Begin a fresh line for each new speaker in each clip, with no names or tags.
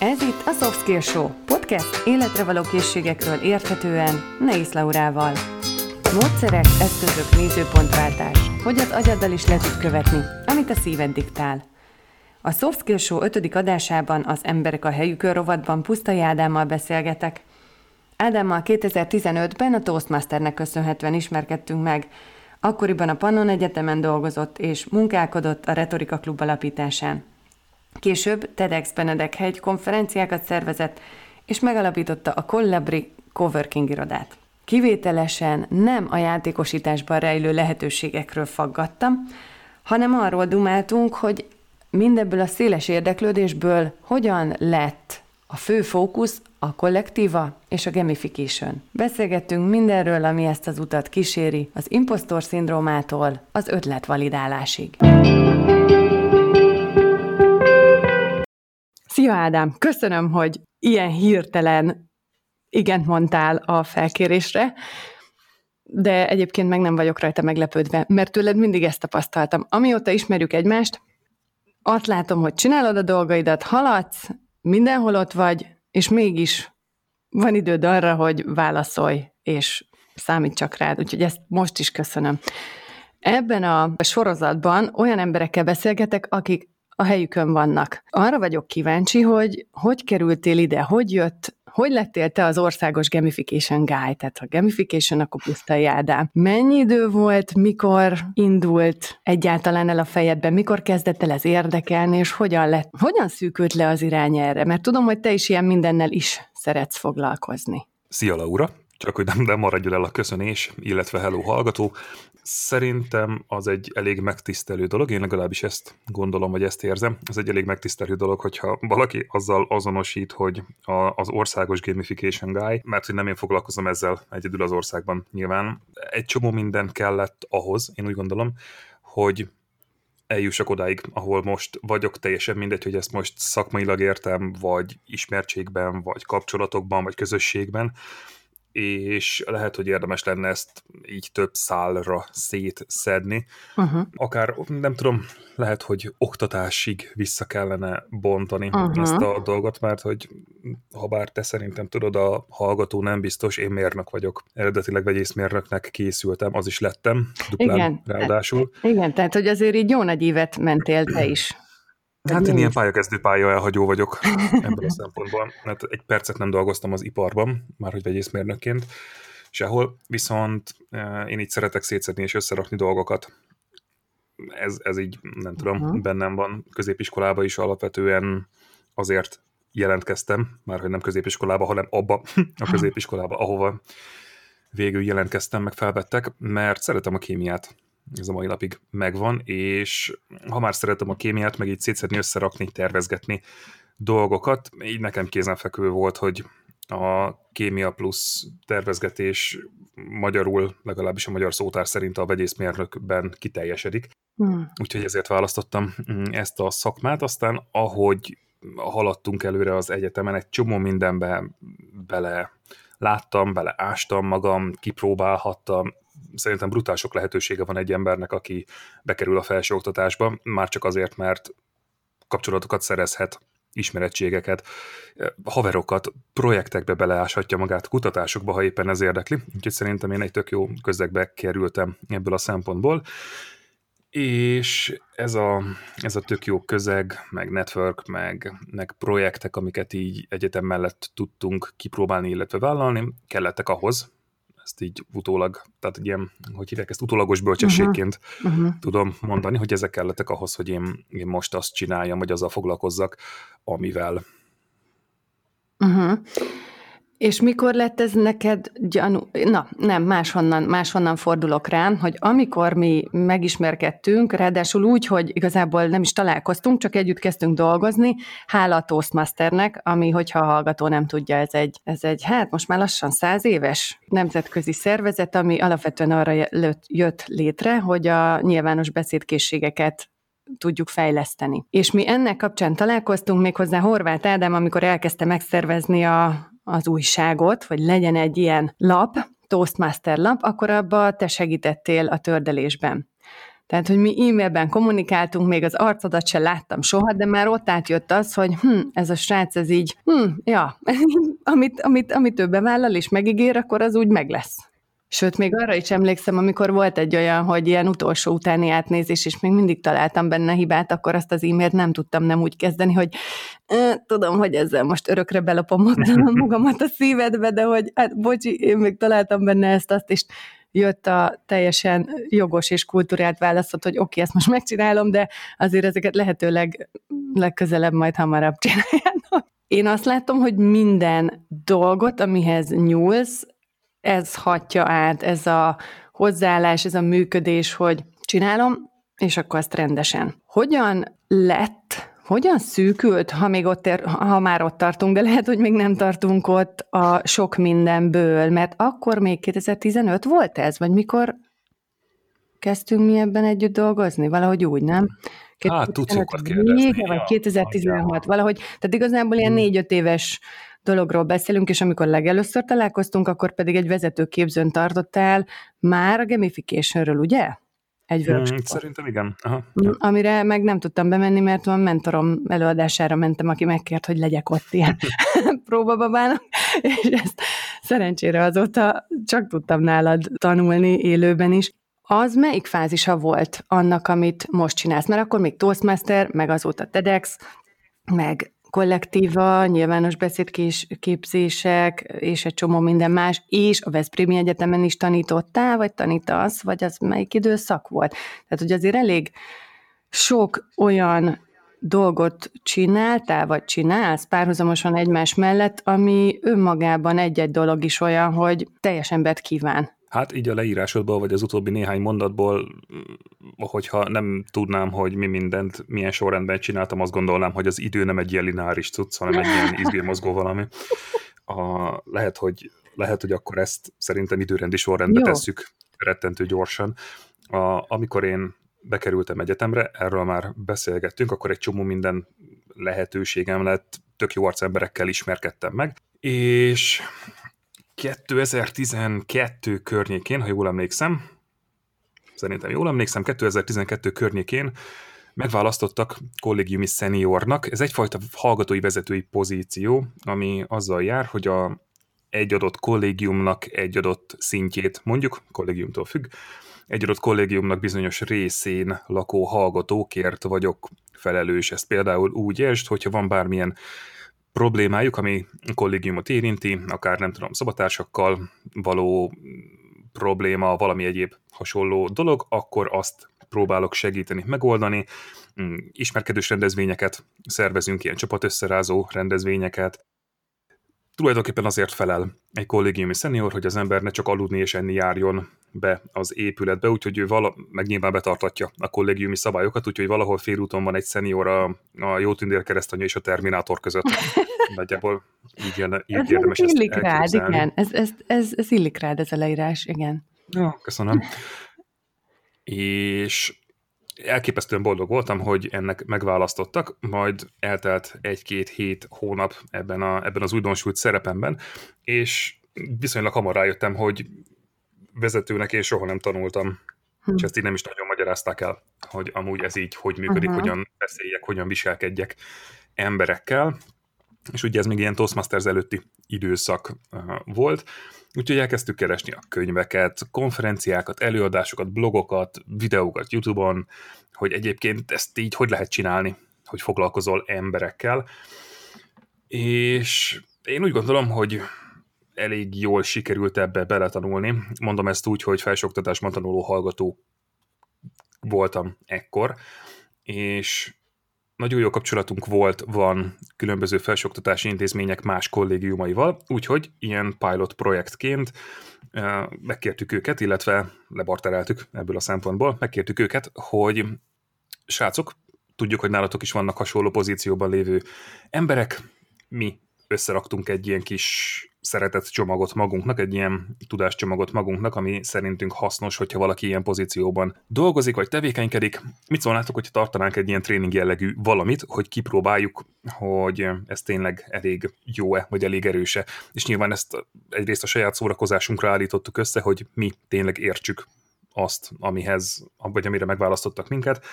Ez itt a Soft Skill Show, podcast életre való készségekről érthetően Neis Laurával. Módszerek, eszközök, nézőpontváltás, hogy az agyaddal is le tud követni, amit a szíved diktál. A Soft Skill Show 5. adásában az Emberek a helyükön rovatban Pusztai Ádámmal beszélgetek. Ádámmal 2015-ben a Toastmasternek köszönhetően ismerkedtünk meg, Akkoriban a Pannon Egyetemen dolgozott és munkálkodott a Retorika Klub alapításán. Később TEDx Benedek hegy konferenciákat szervezett, és megalapította a Collabri Coworking irodát. Kivételesen nem a játékosításban rejlő lehetőségekről faggattam, hanem arról dumáltunk, hogy mindebből a széles érdeklődésből hogyan lett a fő fókusz a kollektíva és a gamification. Beszélgettünk mindenről, ami ezt az utat kíséri, az impostor szindrómától az ötletvalidálásig. Szia Ádám, köszönöm, hogy ilyen hirtelen igent mondtál a felkérésre, de egyébként meg nem vagyok rajta meglepődve, mert tőled mindig ezt tapasztaltam. Amióta ismerjük egymást, azt látom, hogy csinálod a dolgaidat, haladsz, mindenhol ott vagy, és mégis van időd arra, hogy válaszolj, és számít csak rád, úgyhogy ezt most is köszönöm. Ebben a sorozatban olyan emberekkel beszélgetek, akik a helyükön vannak. Arra vagyok kíváncsi, hogy hogy kerültél ide, hogy jött, hogy lettél te az országos gamification guy, tehát a gamification, akkor pusztai Ádám. Mennyi idő volt, mikor indult egyáltalán el a fejedben, mikor kezdett el ez érdekelni, és hogyan lett, hogyan szűkült le az irány erre? Mert tudom, hogy te is ilyen mindennel is szeretsz foglalkozni.
Szia Laura! Csak hogy nem, nem maradjon el a köszönés, illetve hello hallgató. Szerintem az egy elég megtisztelő dolog, én legalábbis ezt gondolom, vagy ezt érzem. Ez egy elég megtisztelő dolog, hogyha valaki azzal azonosít, hogy a, az országos gamification guy, mert hogy nem én foglalkozom ezzel egyedül az országban nyilván. Egy csomó minden kellett ahhoz, én úgy gondolom, hogy eljussak odáig, ahol most vagyok, teljesen mindegy, hogy ezt most szakmailag értem, vagy ismertségben, vagy kapcsolatokban, vagy közösségben, és lehet, hogy érdemes lenne ezt így több szálra szétszedni. Uh-huh. Akár, nem tudom, lehet, hogy oktatásig vissza kellene bontani uh-huh. ezt a dolgot, mert hogy ha bár te szerintem tudod, a hallgató nem biztos, én mérnök vagyok. Eredetileg vegyészmérnöknek készültem, az is lettem, duplán Igen. ráadásul.
Igen, tehát hogy azért így jó nagy évet mentél te is.
Hát én ilyen pályakezdő pálya elhagyó vagyok ebből a szempontból. mert egy percet nem dolgoztam az iparban, már hogy vegyészmérnökként sehol, viszont eh, én így szeretek szétszedni és összerakni dolgokat. Ez, ez így, nem tudom, uh-huh. bennem van. Középiskolába is alapvetően azért jelentkeztem, már hogy nem középiskolába, hanem abba a középiskolába, ahova végül jelentkeztem, meg felvettek, mert szeretem a kémiát ez a mai napig megvan, és ha már szeretem a kémiát, meg így szétszedni, összerakni, tervezgetni dolgokat, így nekem kézenfekvő volt, hogy a kémia plusz tervezgetés magyarul, legalábbis a magyar szótár szerint a vegyészmérnökben kiteljesedik. Hmm. Úgyhogy ezért választottam mm, ezt a szakmát. Aztán ahogy haladtunk előre az egyetemen, egy csomó mindenbe bele láttam, bele ástam magam, kipróbálhattam, szerintem brutál sok lehetősége van egy embernek, aki bekerül a felsőoktatásba, már csak azért, mert kapcsolatokat szerezhet, ismerettségeket, haverokat, projektekbe beleáshatja magát, kutatásokba, ha éppen ez érdekli. Úgyhogy szerintem én egy tök jó közegbe kerültem ebből a szempontból. És ez a, ez a tök jó közeg, meg network, meg, meg projektek, amiket így egyetem mellett tudtunk kipróbálni, illetve vállalni, kellettek ahhoz, ezt így utólag, tehát ilyen, hogy hívják ezt, utólagos bölcsességként uh-huh. uh-huh. tudom mondani, hogy ezek kellettek ahhoz, hogy én, én most azt csináljam, vagy azzal foglalkozzak, amivel.
Uh-huh. És mikor lett ez neked gyanú? Na, nem, máshonnan, máshonnan fordulok rám, hogy amikor mi megismerkedtünk, ráadásul úgy, hogy igazából nem is találkoztunk, csak együtt kezdtünk dolgozni, hála a Toastmasternek, ami, hogyha a hallgató nem tudja, ez egy, ez egy, hát most már lassan száz éves nemzetközi szervezet, ami alapvetően arra jött létre, hogy a nyilvános beszédkészségeket tudjuk fejleszteni. És mi ennek kapcsán találkoztunk méghozzá Horváth Ádám, amikor elkezdte megszervezni a, az újságot, hogy legyen egy ilyen lap, Toastmaster lap, akkor abba te segítettél a tördelésben. Tehát, hogy mi e-mailben kommunikáltunk, még az arcodat se láttam soha, de már ott átjött az, hogy hm, ez a srác, ez így, hm, ja, amit, amit, amit ő bevállal és megígér, akkor az úgy meg lesz. Sőt, még arra is emlékszem, amikor volt egy olyan, hogy ilyen utolsó utáni átnézés, és még mindig találtam benne hibát, akkor azt az e-mailt nem tudtam nem úgy kezdeni, hogy tudom, hogy ezzel most örökre belopom magamat a szívedbe, de hogy hát bocsi, én még találtam benne ezt, azt, és jött a teljesen jogos és kultúrált válaszot, hogy oké, okay, ezt most megcsinálom, de azért ezeket lehetőleg legközelebb majd hamarabb csináljának. Én azt látom, hogy minden dolgot, amihez nyúlsz, ez hatja át, ez a hozzáállás, ez a működés, hogy csinálom, és akkor azt rendesen. Hogyan lett, hogyan szűkült, ha, még ott ér, ha már ott tartunk, de lehet, hogy még nem tartunk ott a sok mindenből, mert akkor még 2015 volt ez, vagy mikor kezdtünk mi ebben együtt dolgozni? Valahogy úgy, nem?
Hát, tudsz kérdezni.
vagy 2016, valahogy, tehát igazából ilyen hmm. négy-öt éves dologról beszélünk, és amikor legelőször találkoztunk, akkor pedig egy vezetőképzőn tartottál már a gamificationről, ugye?
Egy hmm, Szerintem igen. Aha.
Mm, amire meg nem tudtam bemenni, mert a mentorom előadására mentem, aki megkért, hogy legyek ott ilyen próbababának, és ezt szerencsére azóta csak tudtam nálad tanulni élőben is. Az melyik fázisa volt annak, amit most csinálsz? Mert akkor még Toastmaster, meg azóta TEDx, meg kollektíva, nyilvános beszédképzések, és egy csomó minden más, és a Veszprémi Egyetemen is tanítottál, vagy tanítasz, vagy az melyik időszak volt? Tehát, hogy azért elég sok olyan dolgot csináltál, vagy csinálsz párhuzamosan egymás mellett, ami önmagában egy-egy dolog is olyan, hogy teljes embert kíván.
Hát így a leírásodból, vagy az utóbbi néhány mondatból, hogyha nem tudnám, hogy mi mindent, milyen sorrendben csináltam, azt gondolnám, hogy az idő nem egy ilyen lineáris cucc, hanem egy ilyen izgérmozgó valami. A, lehet, hogy, lehet, hogy akkor ezt szerintem időrendi sorrendbe Jó. tesszük rettentő gyorsan. A, amikor én bekerültem egyetemre, erről már beszélgettünk, akkor egy csomó minden lehetőségem lett, tök jó arcemberekkel ismerkedtem meg, és 2012 környékén, ha jól emlékszem, szerintem jól emlékszem, 2012 környékén megválasztottak kollégiumi szeniornak. Ez egyfajta hallgatói vezetői pozíció, ami azzal jár, hogy a egy adott kollégiumnak egy adott szintjét, mondjuk kollégiumtól függ, egy adott kollégiumnak bizonyos részén lakó hallgatókért vagyok felelős. Ezt például úgy értsd, hogyha van bármilyen problémájuk, ami kollégiumot érinti, akár nem tudom, szabatársakkal való probléma, valami egyéb hasonló dolog, akkor azt próbálok segíteni, megoldani. Mm, ismerkedős rendezvényeket szervezünk, ilyen csapatösszerázó rendezvényeket. Tulajdonképpen azért felel egy kollégiumi szenior, hogy az ember ne csak aludni és enni járjon be az épületbe, úgyhogy ő vala, meg nyilván betartatja a kollégiumi szabályokat, úgyhogy valahol félúton van egy szenior a, a Jó Tündér keresztanya és a Terminátor között. Nagyjából így, jön, így ez érdemes ezt illik rád,
igen. Ez, ez, ez, ez illik rád, ez a leírás, igen.
Ja, köszönöm. és elképesztően boldog voltam, hogy ennek megválasztottak, majd eltelt egy-két hét hónap ebben, a, ebben az újdonsült szerepemben, és viszonylag hamar rájöttem, hogy vezetőnek én soha nem tanultam, hm. és ezt így nem is nagyon magyarázták el, hogy amúgy ez így hogy működik, uh-huh. hogyan beszéljek, hogyan viselkedjek emberekkel, és ugye ez még ilyen Toastmasters előtti időszak uh, volt, úgyhogy elkezdtük keresni a könyveket, konferenciákat, előadásokat, blogokat, videókat YouTube-on, hogy egyébként ezt így hogy lehet csinálni, hogy foglalkozol emberekkel, és én úgy gondolom, hogy elég jól sikerült ebbe beletanulni. Mondom ezt úgy, hogy felsőoktatásban tanuló hallgató voltam ekkor, és nagyon jó kapcsolatunk volt, van különböző felsőoktatási intézmények más kollégiumaival, úgyhogy ilyen pilot projektként megkértük őket, illetve lebartereltük ebből a szempontból, megkértük őket, hogy srácok, tudjuk, hogy nálatok is vannak hasonló pozícióban lévő emberek, mi összeraktunk egy ilyen kis szeretett csomagot magunknak, egy ilyen tudáscsomagot magunknak, ami szerintünk hasznos, hogyha valaki ilyen pozícióban dolgozik, vagy tevékenykedik. Mit szólnátok, hogyha tartanánk egy ilyen tréning jellegű valamit, hogy kipróbáljuk, hogy ez tényleg elég jó-e, vagy elég erőse. És nyilván ezt egyrészt a saját szórakozásunkra állítottuk össze, hogy mi tényleg értsük azt, amihez, vagy amire megválasztottak minket,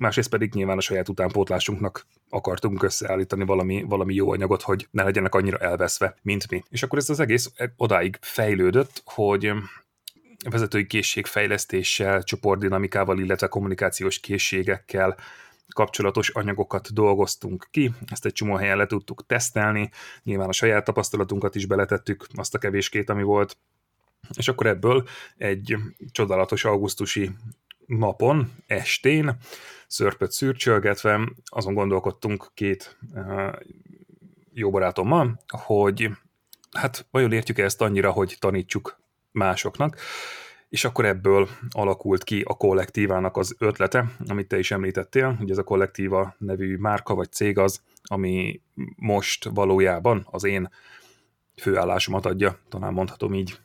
másrészt pedig nyilván a saját utánpótlásunknak akartunk összeállítani valami, valami jó anyagot, hogy ne legyenek annyira elveszve, mint mi. És akkor ez az egész odáig fejlődött, hogy vezetői készségfejlesztéssel, csoportdinamikával, illetve kommunikációs készségekkel kapcsolatos anyagokat dolgoztunk ki, ezt egy csomó helyen le tudtuk tesztelni, nyilván a saját tapasztalatunkat is beletettük, azt a kevéskét, ami volt, és akkor ebből egy csodálatos augusztusi napon, estén, szörpöt szürcsölgetve, azon gondolkodtunk két uh, jó barátommal, hogy hát vajon értjük -e ezt annyira, hogy tanítsuk másoknak, és akkor ebből alakult ki a kollektívának az ötlete, amit te is említettél, hogy ez a kollektíva nevű márka vagy cég az, ami most valójában az én főállásomat adja, talán mondhatom így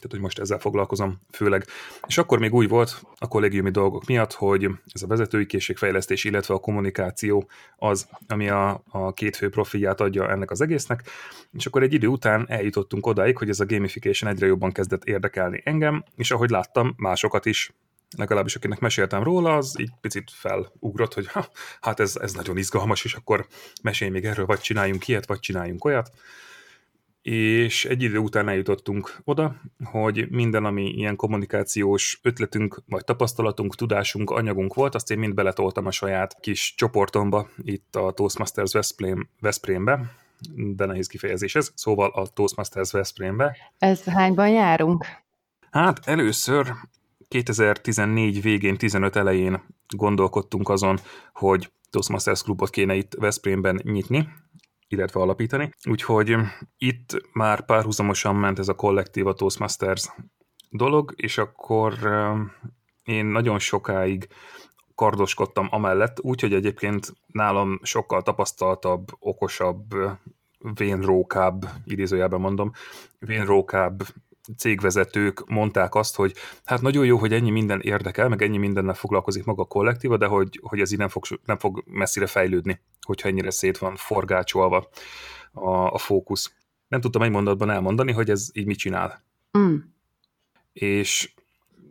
tehát hogy most ezzel foglalkozom főleg. És akkor még úgy volt a kollégiumi dolgok miatt, hogy ez a vezetői készségfejlesztés, illetve a kommunikáció az, ami a, a két fő profilját adja ennek az egésznek, és akkor egy idő után eljutottunk odáig, hogy ez a gamification egyre jobban kezdett érdekelni engem, és ahogy láttam, másokat is. Legalábbis akinek meséltem róla, az így picit felugrott, hogy ha, hát ez, ez nagyon izgalmas, és akkor mesélj még erről, vagy csináljunk ilyet, vagy csináljunk olyat és egy idő után eljutottunk oda, hogy minden, ami ilyen kommunikációs ötletünk, vagy tapasztalatunk, tudásunk, anyagunk volt, azt én mind beletoltam a saját kis csoportomba, itt a Toastmasters Veszprém, Veszprémbe, de nehéz kifejezés ez, szóval a Toastmasters Veszprémbe.
Ez hányban járunk?
Hát először 2014 végén, 15 elején gondolkodtunk azon, hogy Toastmasters klubot kéne itt Veszprémben nyitni, illetve alapítani. Úgyhogy itt már párhuzamosan ment ez a kollektív a Toastmasters dolog, és akkor én nagyon sokáig kardoskodtam amellett, úgyhogy egyébként nálam sokkal tapasztaltabb, okosabb, vénrókább, idézőjelben mondom, vénrókább cégvezetők mondták azt, hogy hát nagyon jó, hogy ennyi minden érdekel, meg ennyi mindennel foglalkozik maga a kollektíva, de hogy, hogy ez így nem fog, nem fog messzire fejlődni, hogyha ennyire szét van forgácsolva a, a fókusz. Nem tudtam egy mondatban elmondani, hogy ez így mit csinál. Mm. És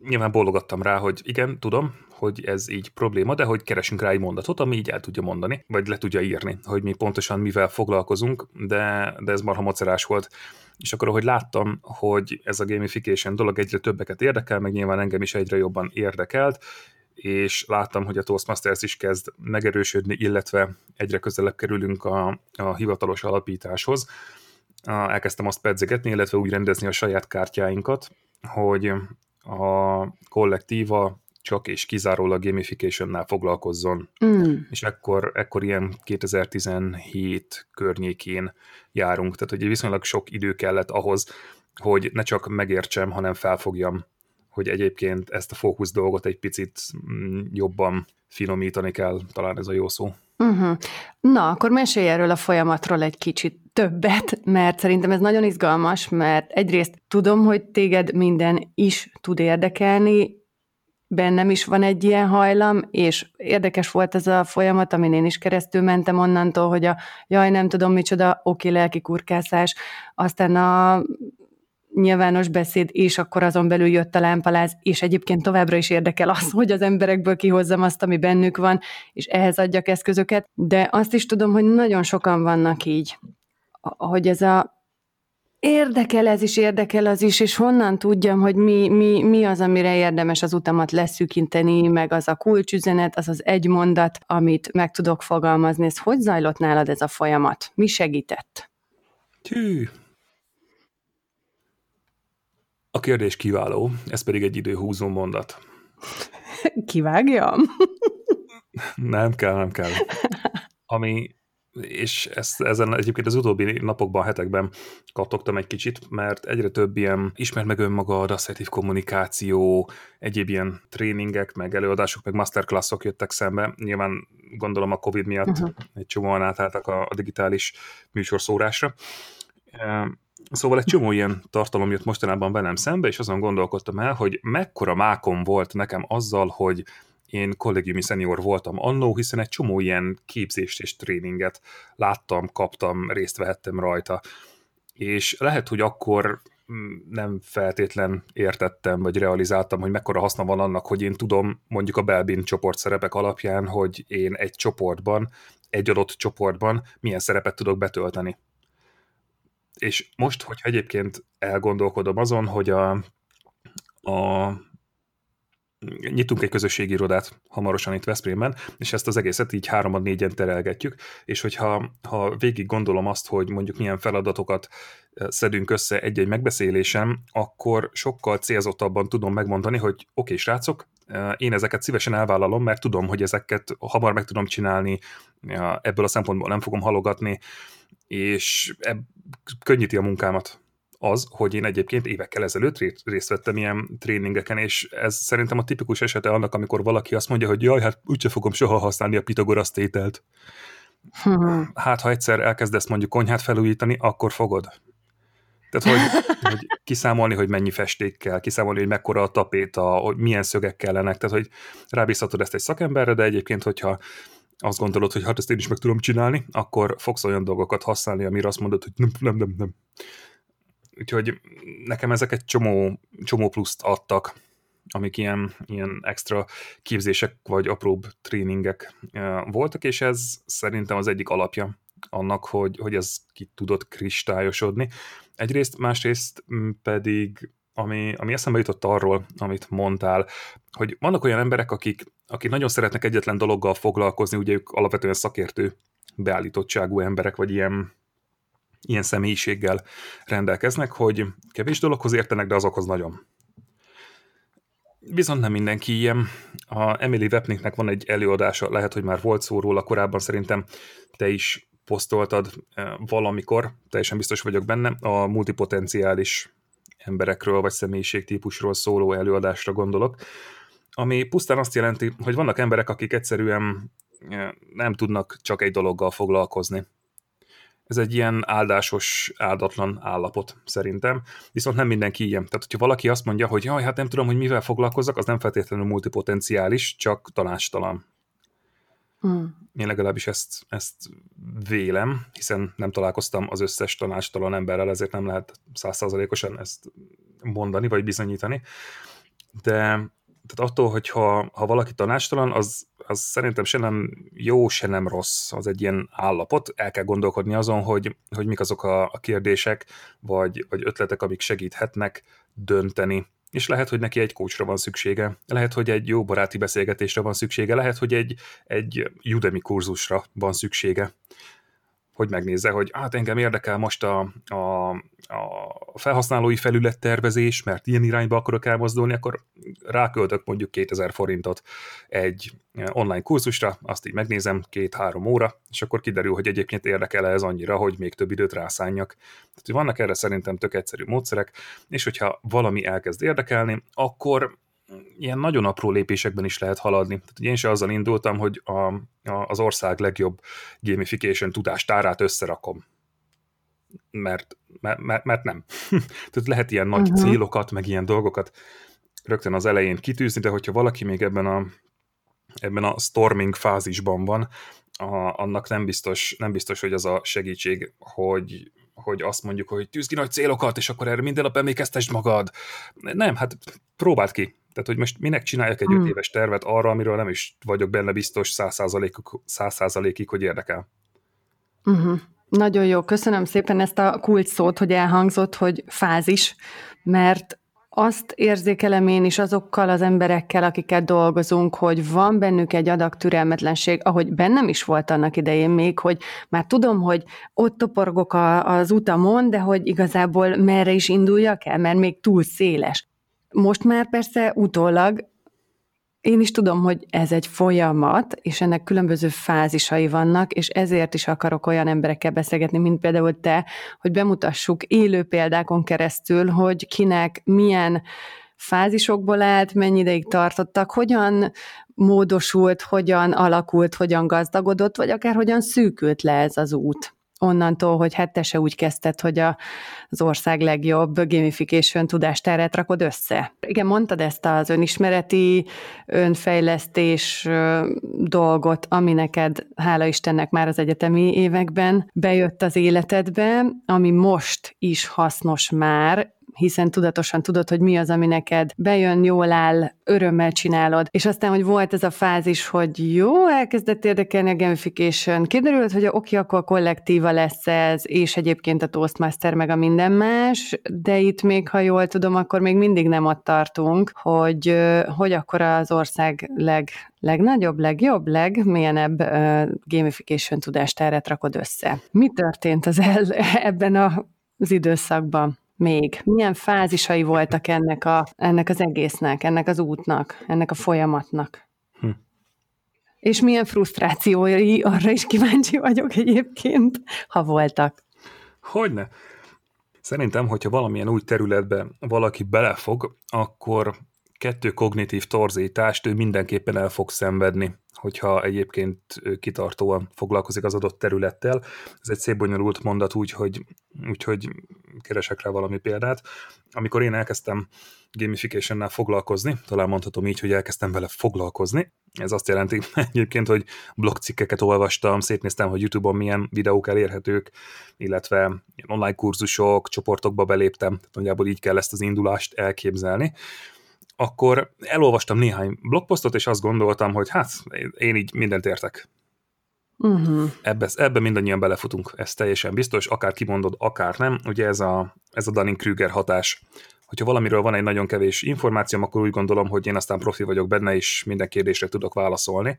nyilván bólogattam rá, hogy igen, tudom, hogy ez így probléma, de hogy keresünk rá egy mondatot, ami így el tudja mondani, vagy le tudja írni, hogy mi pontosan mivel foglalkozunk, de, de ez marha macerás volt. És akkor, ahogy láttam, hogy ez a gamification dolog egyre többeket érdekel, meg nyilván engem is egyre jobban érdekelt, és láttam, hogy a Toastmasters is kezd megerősödni, illetve egyre közelebb kerülünk a, a hivatalos alapításhoz. Elkezdtem azt pedzegetni, illetve úgy rendezni a saját kártyáinkat, hogy a kollektíva csak és kizárólag gamification foglalkozzon. Mm. És ekkor, ekkor ilyen 2017 környékén járunk, tehát hogy viszonylag sok idő kellett ahhoz, hogy ne csak megértsem, hanem felfogjam, hogy egyébként ezt a fókusz dolgot egy picit mm, jobban finomítani kell, talán ez a jó szó.
Uh-huh. Na, akkor mesélj erről a folyamatról egy kicsit többet, mert szerintem ez nagyon izgalmas, mert egyrészt tudom, hogy téged minden is tud érdekelni, bennem is van egy ilyen hajlam, és érdekes volt ez a folyamat, amin én is keresztül mentem onnantól, hogy a jaj, nem tudom micsoda, oké, lelki kurkászás, aztán a nyilvános beszéd, és akkor azon belül jött a lámpaláz, és egyébként továbbra is érdekel az, hogy az emberekből kihozzam azt, ami bennük van, és ehhez adjak eszközöket, de azt is tudom, hogy nagyon sokan vannak így, hogy ez a Érdekel ez is, érdekel az is, és honnan tudjam, hogy mi, mi, mi az, amire érdemes az utamat leszűkinteni, meg az a kulcsüzenet, az az egy mondat, amit meg tudok fogalmazni. Ez hogy zajlott nálad ez a folyamat? Mi segített?
Tű. A kérdés kiváló, ez pedig egy időhúzó mondat.
Kivágjam?
nem kell, nem kell. Ami és ezt, ezen egyébként az utóbbi napokban, hetekben kattogtam egy kicsit, mert egyre több ilyen ismer meg önmagad, asszertív kommunikáció, egyéb ilyen tréningek, meg előadások, meg masterclassok jöttek szembe. Nyilván gondolom a Covid miatt uh-huh. egy csomóan átálltak a, a digitális műsorszórásra. Szóval egy csomó ilyen tartalom jött mostanában velem szembe, és azon gondolkodtam el, hogy mekkora mákom volt nekem azzal, hogy én kollégiumi szenior voltam annó, hiszen egy csomó ilyen képzést és tréninget láttam, kaptam, részt vehettem rajta. És lehet, hogy akkor nem feltétlen értettem, vagy realizáltam, hogy mekkora haszna van annak, hogy én tudom mondjuk a Belbin csoport szerepek alapján, hogy én egy csoportban, egy adott csoportban milyen szerepet tudok betölteni. És most, hogyha egyébként elgondolkodom azon, hogy a, a nyitunk egy közösségi irodát hamarosan itt Veszprémben, és ezt az egészet így háromad négyen terelgetjük, és hogyha ha végig gondolom azt, hogy mondjuk milyen feladatokat szedünk össze egy-egy megbeszélésem, akkor sokkal célzottabban tudom megmondani, hogy oké, okay, srácok, én ezeket szívesen elvállalom, mert tudom, hogy ezeket hamar meg tudom csinálni, ebből a szempontból nem fogom halogatni, és ebb, könnyíti a munkámat az, hogy én egyébként évekkel ezelőtt részt vettem ilyen tréningeken, és ez szerintem a tipikus esete annak, amikor valaki azt mondja, hogy jaj, hát úgyse fogom soha használni a Pitagorasz tételt. Hmm. Hát, ha egyszer elkezdesz mondjuk konyhát felújítani, akkor fogod. Tehát, hogy, hogy kiszámolni, hogy mennyi festék kell, kiszámolni, hogy mekkora a tapéta, hogy milyen szögek kellenek, tehát, hogy rábízhatod ezt egy szakemberre, de egyébként, hogyha azt gondolod, hogy hát ezt én is meg tudom csinálni, akkor fogsz olyan dolgokat használni, amire azt mondod, hogy nem, nem, nem, nem. Úgyhogy nekem ezek egy csomó, csomó pluszt adtak, amik ilyen, ilyen extra képzések vagy apróbb tréningek voltak, és ez szerintem az egyik alapja annak, hogy, hogy ez ki tudott kristályosodni. Egyrészt, másrészt pedig, ami, ami eszembe jutott arról, amit mondtál, hogy vannak olyan emberek, akik, akik nagyon szeretnek egyetlen dologgal foglalkozni, ugye ők alapvetően szakértő beállítottságú emberek, vagy ilyen ilyen személyiséggel rendelkeznek, hogy kevés dologhoz értenek, de azokhoz nagyon. Viszont nem mindenki ilyen. A Emily Wepnicknek van egy előadása, lehet, hogy már volt szó róla korábban, szerintem te is posztoltad eh, valamikor, teljesen biztos vagyok benne, a multipotenciális emberekről vagy személyiségtípusról szóló előadásra gondolok, ami pusztán azt jelenti, hogy vannak emberek, akik egyszerűen eh, nem tudnak csak egy dologgal foglalkozni ez egy ilyen áldásos, áldatlan állapot szerintem, viszont nem mindenki ilyen. Tehát, hogyha valaki azt mondja, hogy jaj, hát nem tudom, hogy mivel foglalkozzak, az nem feltétlenül multipotenciális, csak tanástalan. Hmm. Én legalábbis ezt, ezt vélem, hiszen nem találkoztam az összes tanástalan emberrel, ezért nem lehet százszázalékosan ezt mondani, vagy bizonyítani. De tehát attól, hogyha ha valaki tanástalan, az, az szerintem se nem jó, se nem rossz, az egy ilyen állapot. El kell gondolkodni azon, hogy, hogy mik azok a, a kérdések, vagy, vagy ötletek, amik segíthetnek dönteni. És lehet, hogy neki egy coachra van szüksége, lehet, hogy egy jó baráti beszélgetésre van szüksége, lehet, hogy egy, egy Udemy kurzusra van szüksége hogy megnézze, hogy hát engem érdekel most a, a, a felhasználói felülettervezés, mert ilyen irányba akarok elmozdulni, akkor ráköltök mondjuk 2000 forintot egy online kurzusra, azt így megnézem két-három óra, és akkor kiderül, hogy egyébként érdekel ez annyira, hogy még több időt rászánjak. Tehát, vannak erre szerintem tök egyszerű módszerek, és hogyha valami elkezd érdekelni, akkor ilyen nagyon apró lépésekben is lehet haladni. Tehát én se azzal indultam, hogy a, a, az ország legjobb gamification tudástárát összerakom. Mert, mert, mert, mert nem. Tehát lehet ilyen nagy uh-huh. célokat, meg ilyen dolgokat rögtön az elején kitűzni, de hogyha valaki még ebben a, ebben a storming fázisban van, a, annak nem biztos, nem biztos, hogy az a segítség, hogy, hogy azt mondjuk, hogy tűz ki nagy célokat, és akkor erre minden nap emlékeztesd magad. Nem, hát próbáld ki. Tehát, hogy most minek csináljak egy hmm. öt éves tervet arra, amiről nem is vagyok benne biztos száz százalékig, hogy érdekel.
Uh-huh. Nagyon jó, köszönöm szépen ezt a kult szót, hogy elhangzott, hogy fázis, mert azt érzékelem én is azokkal az emberekkel, akikkel dolgozunk, hogy van bennük egy adag türelmetlenség, ahogy bennem is volt annak idején még, hogy már tudom, hogy ott toporgok a, az utamon, de hogy igazából merre is induljak el, mert még túl széles. Most már persze utólag én is tudom, hogy ez egy folyamat, és ennek különböző fázisai vannak, és ezért is akarok olyan emberekkel beszélgetni, mint például te, hogy bemutassuk élő példákon keresztül, hogy kinek milyen fázisokból állt, mennyi ideig tartottak, hogyan módosult, hogyan alakult, hogyan gazdagodott, vagy akár hogyan szűkült le ez az út onnantól, hogy hát te se úgy kezdted, hogy a, az ország legjobb gamification tudástárát rakod össze. Igen, mondtad ezt az önismereti, önfejlesztés dolgot, ami neked, hála Istennek már az egyetemi években bejött az életedbe, ami most is hasznos már, hiszen tudatosan tudod, hogy mi az, ami neked bejön, jól áll, örömmel csinálod. És aztán, hogy volt ez a fázis, hogy jó, elkezdett érdekelni a gamification, kiderült, hogy oké, akkor kollektíva lesz ez, és egyébként a Toastmaster meg a minden más, de itt még, ha jól tudom, akkor még mindig nem ott tartunk, hogy, hogy akkor az ország leg, legnagyobb, legjobb, legmilyenebb uh, gamification tudástárát rakod össze. Mi történt az el, ebben a, az időszakban? Még? Milyen fázisai voltak ennek, a, ennek az egésznek, ennek az útnak, ennek a folyamatnak? Hm. És milyen frusztrációi, arra is kíváncsi vagyok egyébként, ha voltak.
Hogyne. Szerintem, hogyha valamilyen új területbe valaki belefog, akkor kettő kognitív torzítást ő mindenképpen el fog szenvedni, hogyha egyébként kitartóan foglalkozik az adott területtel. Ez egy szép bonyolult mondat, úgyhogy, úgyhogy keresek rá valami példát. Amikor én elkezdtem gamification foglalkozni, talán mondhatom így, hogy elkezdtem vele foglalkozni. Ez azt jelenti egyébként, hogy blogcikkeket olvastam, szétnéztem, hogy YouTube-on milyen videók elérhetők, illetve online kurzusok, csoportokba beléptem, tehát nagyjából így kell ezt az indulást elképzelni akkor elolvastam néhány blogposztot, és azt gondoltam, hogy hát én így mindent értek. Uh-huh. Ebbe, ebbe mindannyian belefutunk, ez teljesen biztos, akár kimondod, akár nem. Ugye ez a, ez a Dunning-Kruger hatás. Hogyha valamiről van egy nagyon kevés információm, akkor úgy gondolom, hogy én aztán profi vagyok benne, és minden kérdésre tudok válaszolni.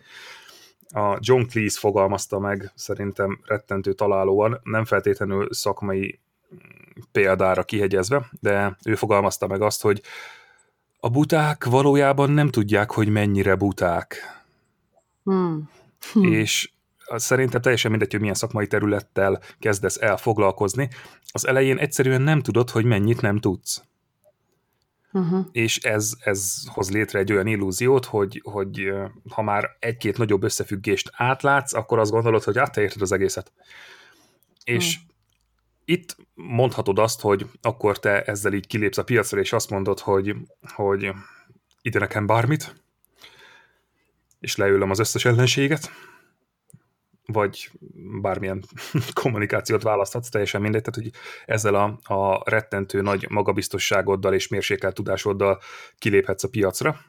A John Cleese fogalmazta meg szerintem rettentő találóan, nem feltétlenül szakmai példára kihegyezve, de ő fogalmazta meg azt, hogy a buták valójában nem tudják, hogy mennyire buták. Hmm. Hmm. És szerintem teljesen mindegy, hogy milyen szakmai területtel kezdesz el foglalkozni. Az elején egyszerűen nem tudod, hogy mennyit nem tudsz. Uh-huh. És ez, ez hoz létre egy olyan illúziót, hogy, hogy ha már egy-két nagyobb összefüggést átlátsz, akkor azt gondolod, hogy át te érted az egészet. És uh itt mondhatod azt, hogy akkor te ezzel így kilépsz a piacra, és azt mondod, hogy, hogy ide nekem bármit, és leülöm az összes ellenséget, vagy bármilyen kommunikációt választhatsz, teljesen mindegy, tehát hogy ezzel a, a rettentő nagy magabiztosságoddal és mérsékelt tudásoddal kiléphetsz a piacra,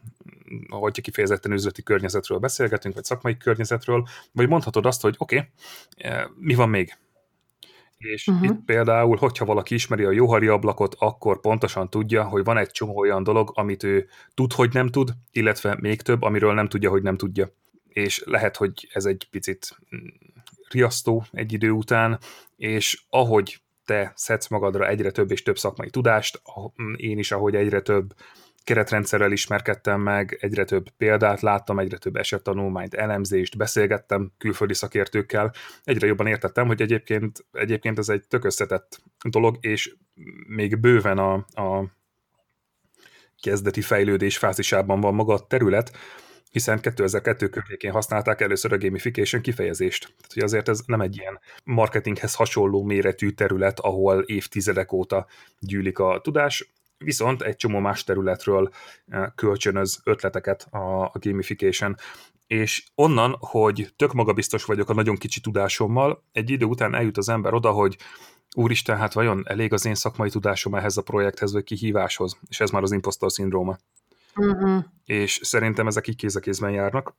hogyha kifejezetten üzleti környezetről beszélgetünk, vagy szakmai környezetről, vagy mondhatod azt, hogy oké, okay, eh, mi van még? És uh-huh. itt például, hogyha valaki ismeri a jóhari ablakot, akkor pontosan tudja, hogy van egy csomó olyan dolog, amit ő tud, hogy nem tud, illetve még több, amiről nem tudja, hogy nem tudja. És lehet, hogy ez egy picit mm, riasztó egy idő után, és ahogy te szedsz magadra egyre több és több szakmai tudást, mm, én is, ahogy egyre több keretrendszerrel ismerkedtem meg, egyre több példát láttam, egyre több esettanulmányt, elemzést, beszélgettem külföldi szakértőkkel, egyre jobban értettem, hogy egyébként, egyébként ez egy tök összetett dolog, és még bőven a, a kezdeti fejlődés fázisában van maga a terület, hiszen 2002 környékén használták először a gamification kifejezést. Tehát, hogy azért ez nem egy ilyen marketinghez hasonló méretű terület, ahol évtizedek óta gyűlik a tudás, viszont egy csomó más területről eh, kölcsönöz ötleteket a, a gamification. És onnan, hogy tök magabiztos vagyok a nagyon kicsi tudásommal, egy idő után eljut az ember oda, hogy úristen, hát vajon elég az én szakmai tudásom ehhez a projekthez vagy kihíváshoz, és ez már az impostor szindróma. Uh-huh. És szerintem ezek így kéz a kézben járnak,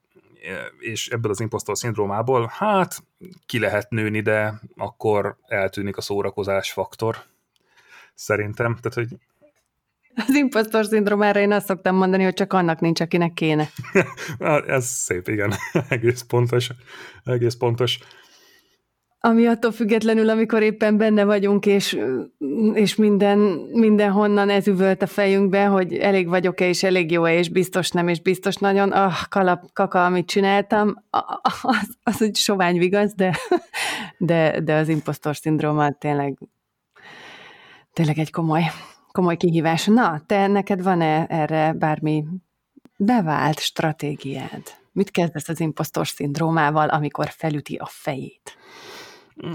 és ebből az impostor szindrómából, hát ki lehet nőni, de akkor eltűnik a szórakozás faktor. Szerintem, tehát hogy
az impostor szindromára én azt szoktam mondani, hogy csak annak nincs, akinek kéne.
Ez szép, igen. egész pontos. Egész pontos.
Ami attól függetlenül, amikor éppen benne vagyunk, és, és minden, mindenhonnan ez üvölt a fejünkbe, hogy elég vagyok-e, és elég jó-e, és biztos nem, és biztos nagyon, ah, kalap, kaka, amit csináltam, az, az egy sovány vigaz, de, de, de az impostor szindróma tényleg, tényleg egy komoly, komoly kihívás. Na, te neked van-e erre bármi bevált stratégiád? Mit kezdesz az impostor szindrómával, amikor felüti a fejét?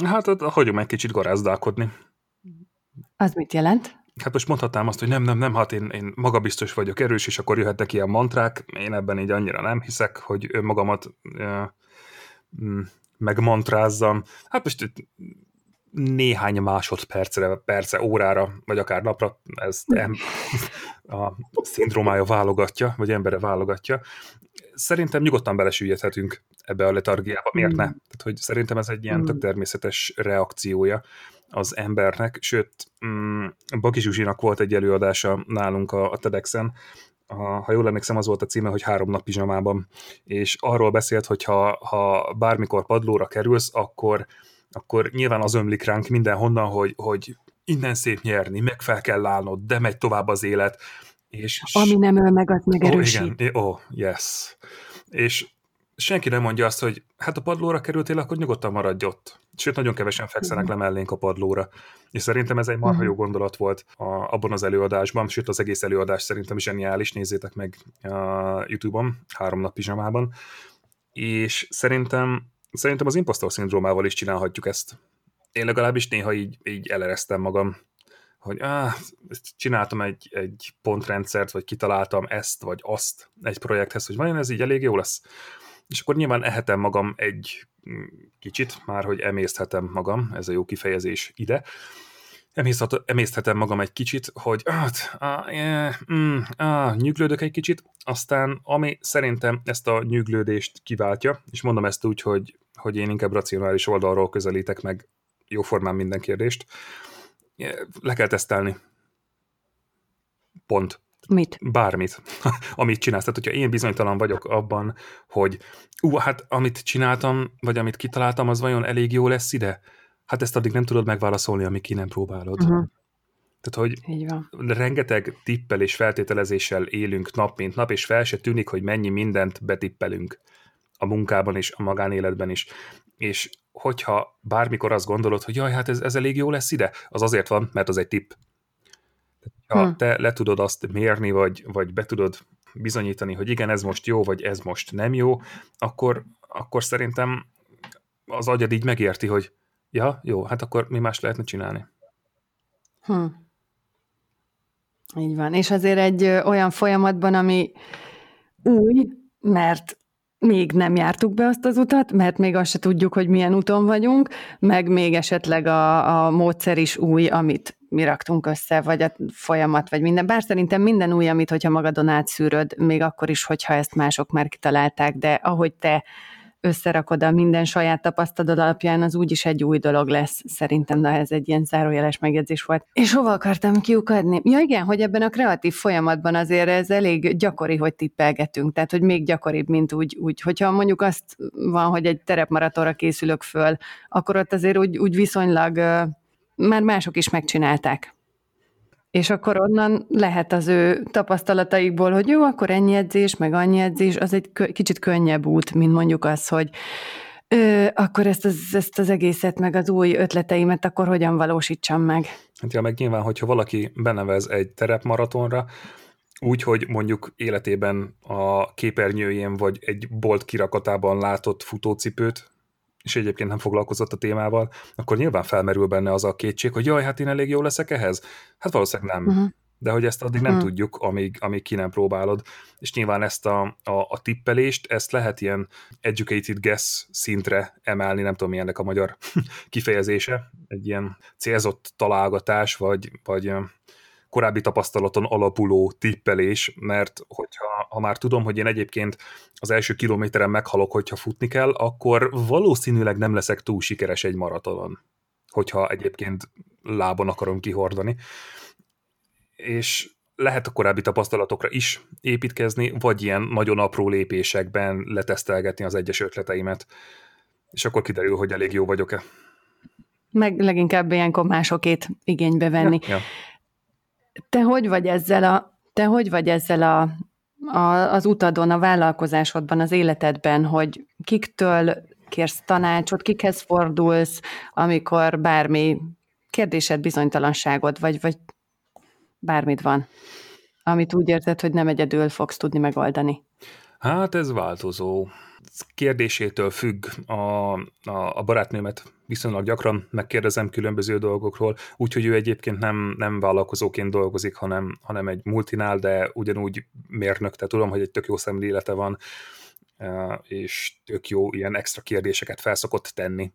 Hát, hát hagyom egy kicsit garázdálkodni.
Az mit jelent?
Hát most mondhatnám azt, hogy nem, nem, nem, hát én, én magabiztos vagyok, erős, és akkor jöhetnek ilyen mantrák. Én ebben így annyira nem hiszek, hogy önmagamat e, megmantrázzam. Hát most néhány másodpercre, perce, órára, vagy akár napra ezt em, a szindrómája válogatja, vagy embere válogatja. Szerintem nyugodtan belesüllyedhetünk ebbe a letargiába. Miért ne? Tehát, hogy szerintem ez egy ilyen tök természetes reakciója az embernek, sőt, mm, Baki Zsuzsinak volt egy előadása nálunk a, a TEDx-en, a, ha jól emlékszem, az volt a címe, hogy három nap pizsamában, és arról beszélt, hogy ha, ha bármikor padlóra kerülsz, akkor, akkor nyilván az ömlik ránk mindenhonnan, hogy, hogy innen szép nyerni, meg fel kell állnod, de megy tovább az élet. És,
Ami nem öl meg, az megerősít.
Oh, igen. Oh, yes. És senki nem mondja azt, hogy hát a padlóra kerültél, akkor nyugodtan maradj ott. Sőt, nagyon kevesen fekszenek le mellénk a padlóra. És szerintem ez egy marha jó mhm. gondolat volt a, abban az előadásban, sőt az egész előadás szerintem zseniális, nézzétek meg a YouTube-on, három nap pizsamában. És szerintem, szerintem az impostor szindrómával is csinálhatjuk ezt. Én legalábbis néha így, így elereztem magam, hogy áh, csináltam egy, egy pontrendszert, vagy kitaláltam ezt, vagy azt egy projekthez, hogy vajon ez így elég jó lesz és akkor nyilván ehetem magam egy mm, kicsit, már hogy emészthetem magam, ez a jó kifejezés ide, emészthetem magam egy kicsit, hogy hát, ah, yeah, mm, ah, nyüglődök egy kicsit, aztán ami szerintem ezt a nyüglődést kiváltja, és mondom ezt úgy, hogy, hogy én inkább racionális oldalról közelítek meg jóformán minden kérdést, le kell tesztelni. Pont.
Mit?
Bármit, amit csinálsz. Tehát, hogyha én bizonytalan vagyok abban, hogy ú, hát amit csináltam, vagy amit kitaláltam, az vajon elég jó lesz ide? Hát ezt addig nem tudod megválaszolni, amíg ki nem próbálod. Uh-huh. Tehát, hogy Így van. rengeteg tippel és feltételezéssel élünk nap mint nap, és fel se tűnik, hogy mennyi mindent betippelünk a munkában is, a magánéletben is. És hogyha bármikor azt gondolod, hogy jaj, hát ez, ez elég jó lesz ide, az azért van, mert az egy tipp ha hm. te le tudod azt mérni, vagy, vagy be tudod bizonyítani, hogy igen, ez most jó, vagy ez most nem jó, akkor, akkor szerintem az agyad így megérti, hogy ja, jó, hát akkor mi más lehetne csinálni.
Hm. Így van. És azért egy olyan folyamatban, ami új, mert még nem jártuk be azt az utat, mert még azt se tudjuk, hogy milyen úton vagyunk, meg még esetleg a, a módszer is új, amit mi raktunk össze, vagy a folyamat, vagy minden. Bár szerintem minden új, amit hogyha magadon átszűröd, még akkor is, hogyha ezt mások már kitalálták, de ahogy te összerakod a minden saját tapasztalat alapján, az úgyis egy új dolog lesz. Szerintem, de ez egy ilyen zárójeles megjegyzés volt. És hova akartam kiukadni? Ja igen, hogy ebben a kreatív folyamatban azért ez elég gyakori, hogy tippelgetünk, tehát hogy még gyakoribb, mint úgy, úgy hogyha mondjuk azt van, hogy egy terepmaratonra készülök föl, akkor ott azért úgy, úgy viszonylag már mások is megcsinálták. És akkor onnan lehet az ő tapasztalataikból, hogy jó, akkor ennyi edzés, meg annyi edzés, az egy kicsit könnyebb út, mint mondjuk az, hogy ö, akkor ezt az, ezt az egészet, meg az új ötleteimet akkor hogyan valósítsam meg.
Hát ja, meg nyilván, hogyha valaki benevez egy terepmaratonra, úgy, hogy mondjuk életében a képernyőjén vagy egy bolt kirakatában látott futócipőt, és egyébként nem foglalkozott a témával, akkor nyilván felmerül benne az a kétség, hogy jaj, hát én elég jó leszek ehhez? Hát valószínűleg nem. Uh-huh. De hogy ezt addig nem uh-huh. tudjuk, amíg, amíg ki nem próbálod. És nyilván ezt a, a, a tippelést, ezt lehet ilyen educated guess szintre emelni, nem tudom, milyennek a magyar kifejezése, egy ilyen célzott találgatás, vagy, vagy korábbi tapasztalaton alapuló tippelés, mert hogyha ha már tudom, hogy én egyébként az első kilométeren meghalok, hogyha futni kell, akkor valószínűleg nem leszek túl sikeres egy maratonon, hogyha egyébként lábon akarom kihordani. És lehet a korábbi tapasztalatokra is építkezni, vagy ilyen nagyon apró lépésekben letesztelgetni az egyes ötleteimet, és akkor kiderül, hogy elég jó vagyok-e.
Meg leginkább ilyenkor másokét igénybe venni. Ja, ja. Te hogy vagy ezzel a, te hogy vagy ezzel a, a, az utadon, a vállalkozásodban, az életedben, hogy kiktől kérsz tanácsot, kikhez fordulsz, amikor bármi kérdésed, bizonytalanságod, vagy, vagy bármit van, amit úgy érzed, hogy nem egyedül fogsz tudni megoldani?
Hát ez változó. Kérdésétől függ a, a, a barátnőmet viszonylag gyakran megkérdezem különböző dolgokról, úgyhogy ő egyébként nem, nem vállalkozóként dolgozik, hanem, hanem egy multinál, de ugyanúgy mérnök, tehát tudom, hogy egy tök jó szemlélete van, és tök jó ilyen extra kérdéseket felszokott tenni.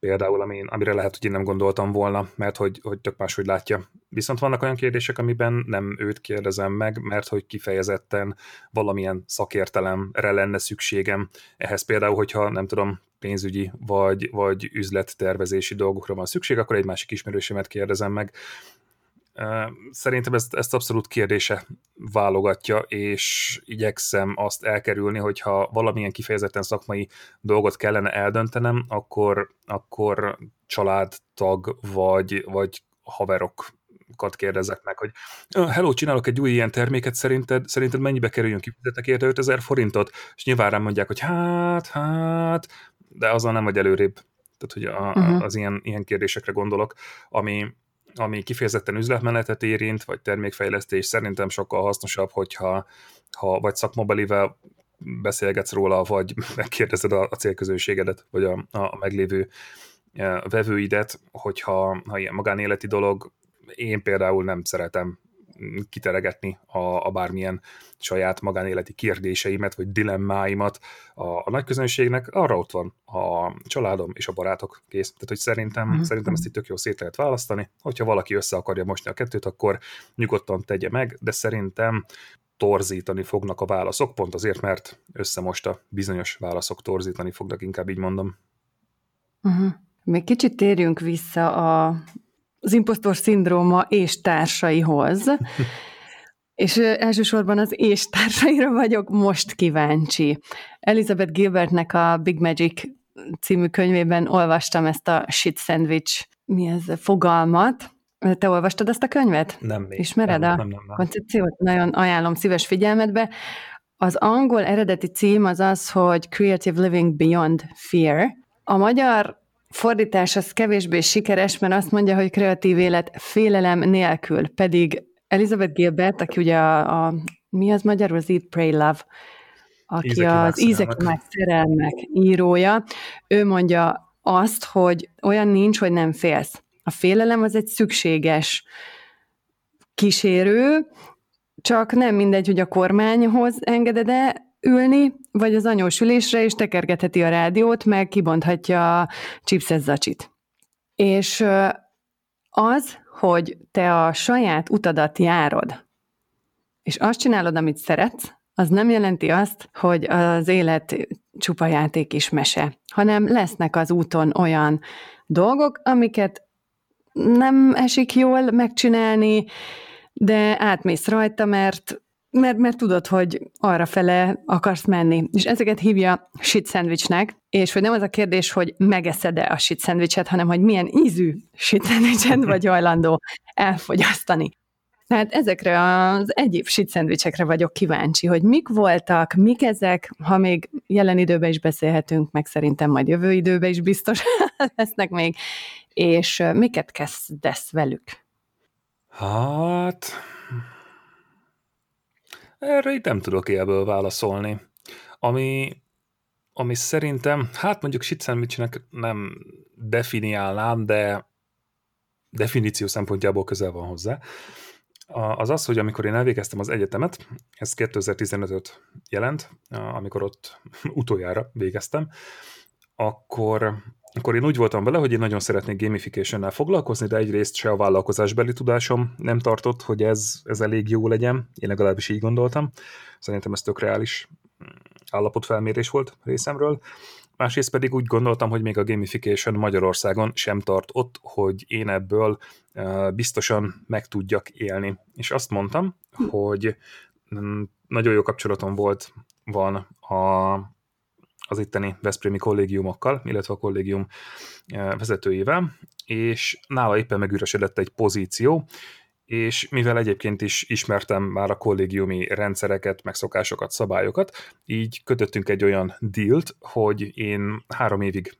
Például, ami, amire lehet, hogy én nem gondoltam volna, mert hogy, hogy tök máshogy látja. Viszont vannak olyan kérdések, amiben nem őt kérdezem meg, mert hogy kifejezetten valamilyen szakértelemre lenne szükségem. Ehhez például, hogyha nem tudom, pénzügyi vagy, vagy üzlettervezési dolgokra van szükség, akkor egy másik ismerősemet kérdezem meg. Szerintem ezt, ezt abszolút kérdése válogatja, és igyekszem azt elkerülni, hogyha valamilyen kifejezetten szakmai dolgot kellene eldöntenem, akkor, akkor családtag vagy, vagy haverokat kérdezek meg, hogy hello, csinálok egy új ilyen terméket, szerinted, szerinted mennyibe kerüljön, kifizetek érte 5000 forintot? És nyilván rám mondják, hogy hát, hát, de azon nem vagy előrébb. Tehát, hogy a, uh-huh. az ilyen, ilyen kérdésekre gondolok, ami, ami kifejezetten üzletmenetet érint, vagy termékfejlesztés, szerintem sokkal hasznosabb, hogyha ha vagy szakmabelivel beszélgetsz róla, vagy megkérdezed a, a célközönségedet, vagy a, a meglévő e, vevőidet, hogyha ha ilyen magánéleti dolog, én például nem szeretem kiteregetni a, a bármilyen saját magánéleti kérdéseimet, vagy dilemmáimat a, a nagy közönségnek, arra ott van a családom és a barátok kész. Tehát, hogy szerintem, mm-hmm. szerintem ezt itt tök jó szét lehet választani. Hogyha valaki össze akarja mosni a kettőt, akkor nyugodtan tegye meg, de szerintem torzítani fognak a válaszok, pont azért, mert összemosta bizonyos válaszok torzítani fognak, inkább így mondom.
Uh-huh. Még kicsit térjünk vissza a az impostor szindróma és társaihoz. és elsősorban az és társaira vagyok most kíváncsi. Elizabeth Gilbertnek a Big Magic című könyvében olvastam ezt a shit sandwich mi ez, fogalmat. Te olvastad ezt a könyvet?
Nem még.
Ismered
nem,
a
nem, nem, nem.
koncepciót? Nagyon ajánlom szíves figyelmetbe. Az angol eredeti cím az az, hogy Creative Living Beyond Fear. A magyar fordítás az kevésbé sikeres, mert azt mondja, hogy kreatív élet félelem nélkül, pedig Elizabeth Gilbert, aki ugye a, a mi az magyarul, az Eat, Pray, Love, aki az Ízek meg szerelmek írója, ő mondja azt, hogy olyan nincs, hogy nem félsz. A félelem az egy szükséges kísérő, csak nem mindegy, hogy a kormányhoz engeded-e ülni, vagy az anyós ülésre, és tekergetheti a rádiót, meg kibonthatja a chipset zacsit. És az, hogy te a saját utadat járod, és azt csinálod, amit szeretsz, az nem jelenti azt, hogy az élet csupa játék is mese, hanem lesznek az úton olyan dolgok, amiket nem esik jól megcsinálni, de átmész rajta, mert mert, mert tudod, hogy arra fele akarsz menni. És ezeket hívja shit sandwichnek, és hogy nem az a kérdés, hogy megeszed-e a shit sandwichet, hanem hogy milyen ízű shit sandwichet vagy hajlandó elfogyasztani. Tehát ezekre az egyéb shit szendvicsekre vagyok kíváncsi, hogy mik voltak, mik ezek, ha még jelen időben is beszélhetünk, meg szerintem majd jövő időben is biztos lesznek még, és miket kezdesz velük?
Hát, erre itt nem tudok élből válaszolni. Ami, ami szerintem, hát mondjuk shit sandwichnek nem definiálnám, de definíció szempontjából közel van hozzá. Az az, hogy amikor én elvégeztem az egyetemet, ez 2015-öt jelent, amikor ott utoljára végeztem, akkor akkor én úgy voltam vele, hogy én nagyon szeretnék gamification foglalkozni, de egyrészt se a vállalkozásbeli tudásom nem tartott, hogy ez, ez elég jó legyen. Én legalábbis így gondoltam. Szerintem ez tök reális mm, állapotfelmérés volt részemről. Másrészt pedig úgy gondoltam, hogy még a gamification Magyarországon sem tart ott, hogy én ebből biztosan meg tudjak élni. És azt mondtam, hogy mm, nagyon jó kapcsolatom volt, van a az itteni Veszprémi kollégiumokkal, illetve a kollégium eh, vezetőjével, és nála éppen megüresedett egy pozíció, és mivel egyébként is ismertem már a kollégiumi rendszereket, megszokásokat, szabályokat, így kötöttünk egy olyan dílt, hogy én három évig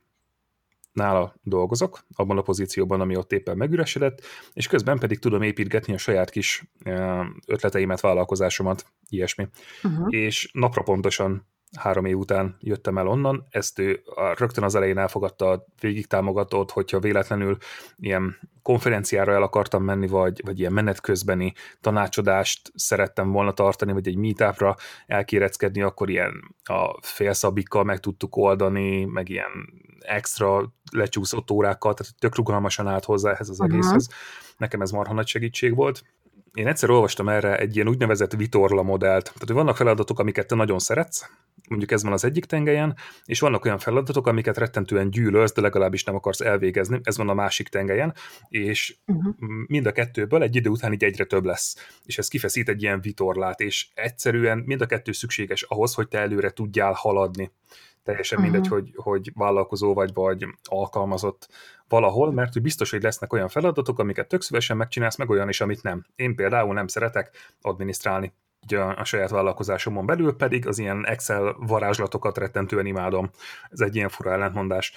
nála dolgozok, abban a pozícióban, ami ott éppen megüresedett, és közben pedig tudom építgetni a saját kis eh, ötleteimet, vállalkozásomat, ilyesmi. Uh-huh. És napra pontosan három év után jöttem el onnan, ezt ő rögtön az elején elfogadta, végig támogatott, hogyha véletlenül ilyen konferenciára el akartam menni, vagy, vagy ilyen menet közbeni tanácsodást szerettem volna tartani, vagy egy meetupra elkéreckedni, akkor ilyen a félszabikkal meg tudtuk oldani, meg ilyen extra lecsúszott órákkal, tehát tök rugalmasan állt hozzá ehhez az uh-huh. egészhez. Nekem ez marha nagy segítség volt én egyszer olvastam erre egy ilyen úgynevezett vitorla modellt. Tehát, hogy vannak feladatok, amiket te nagyon szeretsz, mondjuk ez van az egyik tengelyen, és vannak olyan feladatok, amiket rettentően gyűlölsz, de legalábbis nem akarsz elvégezni, ez van a másik tengelyen, és uh-huh. mind a kettőből egy idő után így egyre több lesz. És ez kifeszít egy ilyen vitorlát, és egyszerűen mind a kettő szükséges ahhoz, hogy te előre tudjál haladni teljesen uh-huh. mindegy, hogy, hogy vállalkozó vagy, vagy alkalmazott valahol, mert hogy biztos, hogy lesznek olyan feladatok, amiket tök szívesen megcsinálsz, meg olyan is, amit nem. Én például nem szeretek adminisztrálni így a, a saját vállalkozásomon belül, pedig az ilyen Excel varázslatokat rettentően imádom. Ez egy ilyen fura ellentmondás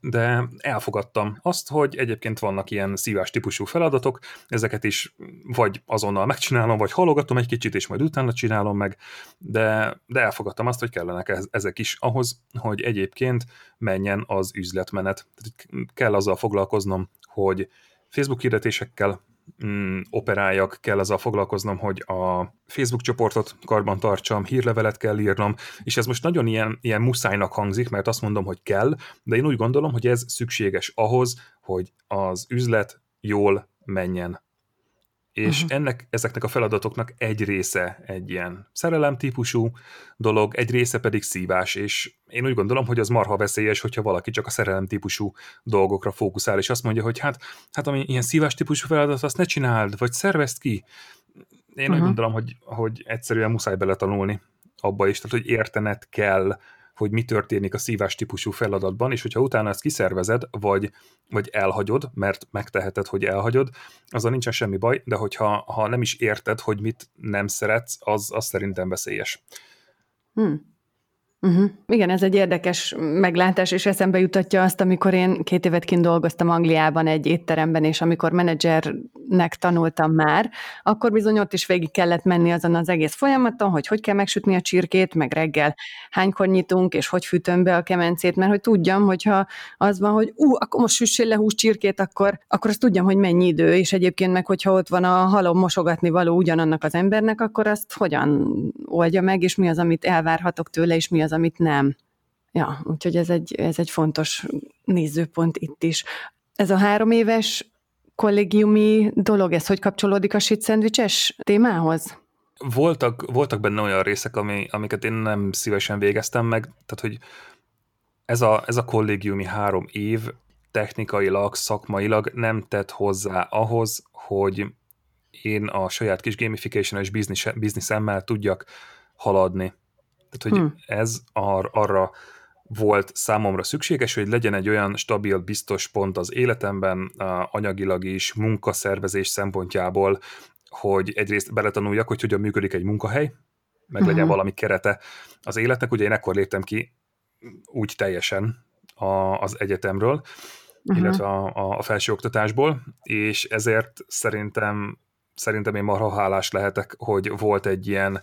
de elfogadtam azt, hogy egyébként vannak ilyen szívás típusú feladatok, ezeket is vagy azonnal megcsinálom, vagy halogatom egy kicsit, és majd utána csinálom meg, de, de elfogadtam azt, hogy kellenek ezek is ahhoz, hogy egyébként menjen az üzletmenet. Tehát kell azzal foglalkoznom, hogy Facebook hirdetésekkel mm, operáljak, kell azzal foglalkoznom, hogy a Facebook csoportot karban tartsam, hírlevelet kell írnom, és ez most nagyon ilyen, ilyen muszájnak hangzik, mert azt mondom, hogy kell, de én úgy gondolom, hogy ez szükséges ahhoz, hogy az üzlet jól menjen és uh-huh. ennek, ezeknek a feladatoknak egy része egy ilyen szerelem típusú dolog, egy része pedig szívás, és én úgy gondolom, hogy az marha veszélyes, hogyha valaki csak a szerelem típusú dolgokra fókuszál, és azt mondja, hogy hát, hát ami ilyen szívás típusú feladat, azt ne csináld, vagy szervezd ki. Én uh-huh. úgy gondolom, hogy, hogy egyszerűen muszáj beletanulni abba is, tehát hogy értened kell, hogy mi történik a szívás típusú feladatban, és hogyha utána ezt kiszervezed, vagy, vagy elhagyod, mert megteheted, hogy elhagyod, azzal nincsen semmi baj, de hogyha ha nem is érted, hogy mit nem szeretsz, az, az szerintem veszélyes.
Hmm. Uh-huh. Igen, ez egy érdekes meglátás, és eszembe jutatja azt, amikor én két évet kint dolgoztam Angliában egy étteremben, és amikor menedzsernek tanultam már, akkor bizony ott is végig kellett menni azon az egész folyamaton, hogy hogy kell megsütni a csirkét, meg reggel hánykor nyitunk, és hogy fűtöm be a kemencét, mert hogy tudjam, hogyha az van, hogy ú, akkor most süssél le hús csirkét, akkor, akkor azt tudjam, hogy mennyi idő, és egyébként meg, hogyha ott van a halom mosogatni való ugyanannak az embernek, akkor azt hogyan oldja meg, és mi az, amit elvárhatok tőle, és mi az, amit nem. Ja, úgyhogy ez egy, ez egy fontos nézőpont itt is. Ez a három éves kollégiumi dolog, ez hogy kapcsolódik a shit témához?
Voltak, voltak benne olyan részek, ami, amiket én nem szívesen végeztem meg, tehát hogy ez a, ez a kollégiumi három év technikailag, szakmailag nem tett hozzá ahhoz, hogy én a saját kis gamification-es bizniszemmel tudjak haladni. Tehát, hogy hmm. ez ar- arra volt számomra szükséges, hogy legyen egy olyan stabil, biztos pont az életemben, anyagilag is, munkaszervezés szempontjából, hogy egyrészt beletanuljak, hogy hogyan működik egy munkahely, meg legyen uh-huh. valami kerete az életnek. Ugye én ekkor léptem ki úgy teljesen a, az egyetemről, uh-huh. illetve a, a felsőoktatásból, és ezért szerintem szerintem én marha hálás lehetek, hogy volt egy ilyen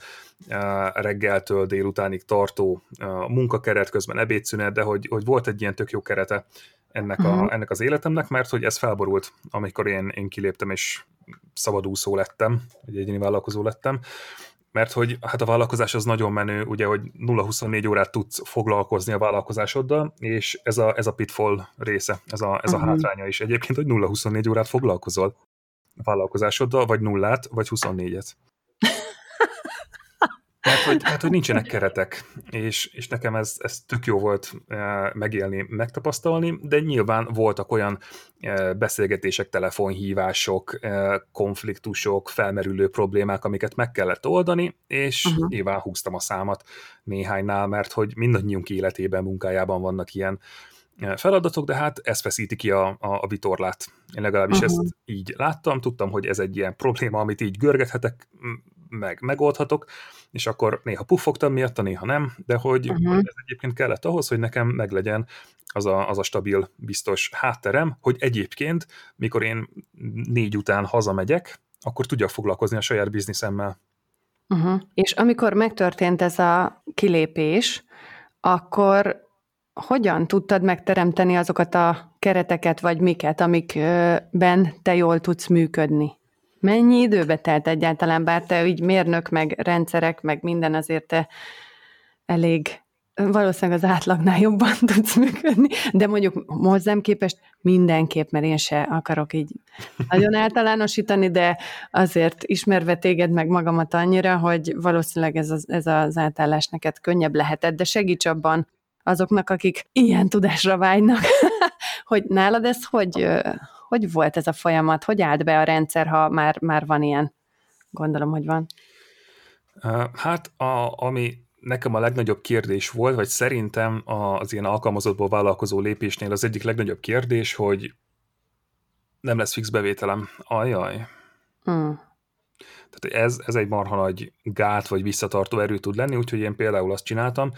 reggeltől délutánig tartó munkakeret, közben ebédszünet, de hogy, hogy volt egy ilyen tök jó kerete ennek, a, uh-huh. ennek az életemnek, mert hogy ez felborult, amikor én, én kiléptem és szabadúszó lettem, egy egyéni vállalkozó lettem, mert hogy hát a vállalkozás az nagyon menő, ugye, hogy 0-24 órát tudsz foglalkozni a vállalkozásoddal, és ez a, ez a pitfall része, ez a, ez a uh-huh. hátránya is egyébként, hogy 0-24 órát foglalkozol vállalkozásoddal, vagy nullát, vagy 24-et. Hát hogy, hát, hogy nincsenek keretek, és, és nekem ez, ez tök jó volt e, megélni, megtapasztalni, de nyilván voltak olyan e, beszélgetések, telefonhívások, e, konfliktusok, felmerülő problémák, amiket meg kellett oldani, és uh-huh. nyilván húztam a számat néhánynál, mert hogy mindannyiunk életében, munkájában vannak ilyen feladatok, de hát ez feszíti ki a, a, a vitorlát. Én legalábbis uh-huh. ezt így láttam, tudtam, hogy ez egy ilyen probléma, amit így görgethetek, meg megoldhatok, és akkor néha puffogtam miatta, néha nem, de hogy uh-huh. ez egyébként kellett ahhoz, hogy nekem meglegyen az a, az a stabil, biztos hátterem, hogy egyébként, mikor én négy után hazamegyek, akkor tudjak foglalkozni a saját bizniszemmel.
Uh-huh. És amikor megtörtént ez a kilépés, akkor hogyan tudtad megteremteni azokat a kereteket, vagy miket, amikben te jól tudsz működni? Mennyi időbe telt egyáltalán, bár te így mérnök, meg rendszerek, meg minden azért te elég valószínűleg az átlagnál jobban tudsz működni, de mondjuk hozzám képest mindenképp, mert én se akarok így nagyon általánosítani, de azért ismerve téged meg magamat annyira, hogy valószínűleg ez az, ez az átállás neked könnyebb lehetett, de segíts abban azoknak, akik ilyen tudásra vágynak, hogy nálad ez hogy, hogy volt ez a folyamat, hogy állt be a rendszer, ha már, már van ilyen? Gondolom, hogy van.
Hát, a, ami nekem a legnagyobb kérdés volt, vagy szerintem az ilyen alkalmazottból vállalkozó lépésnél az egyik legnagyobb kérdés, hogy nem lesz fix bevételem. Ajaj. Hmm. Tehát ez, ez egy marha nagy gát vagy visszatartó erő tud lenni, úgyhogy én például azt csináltam,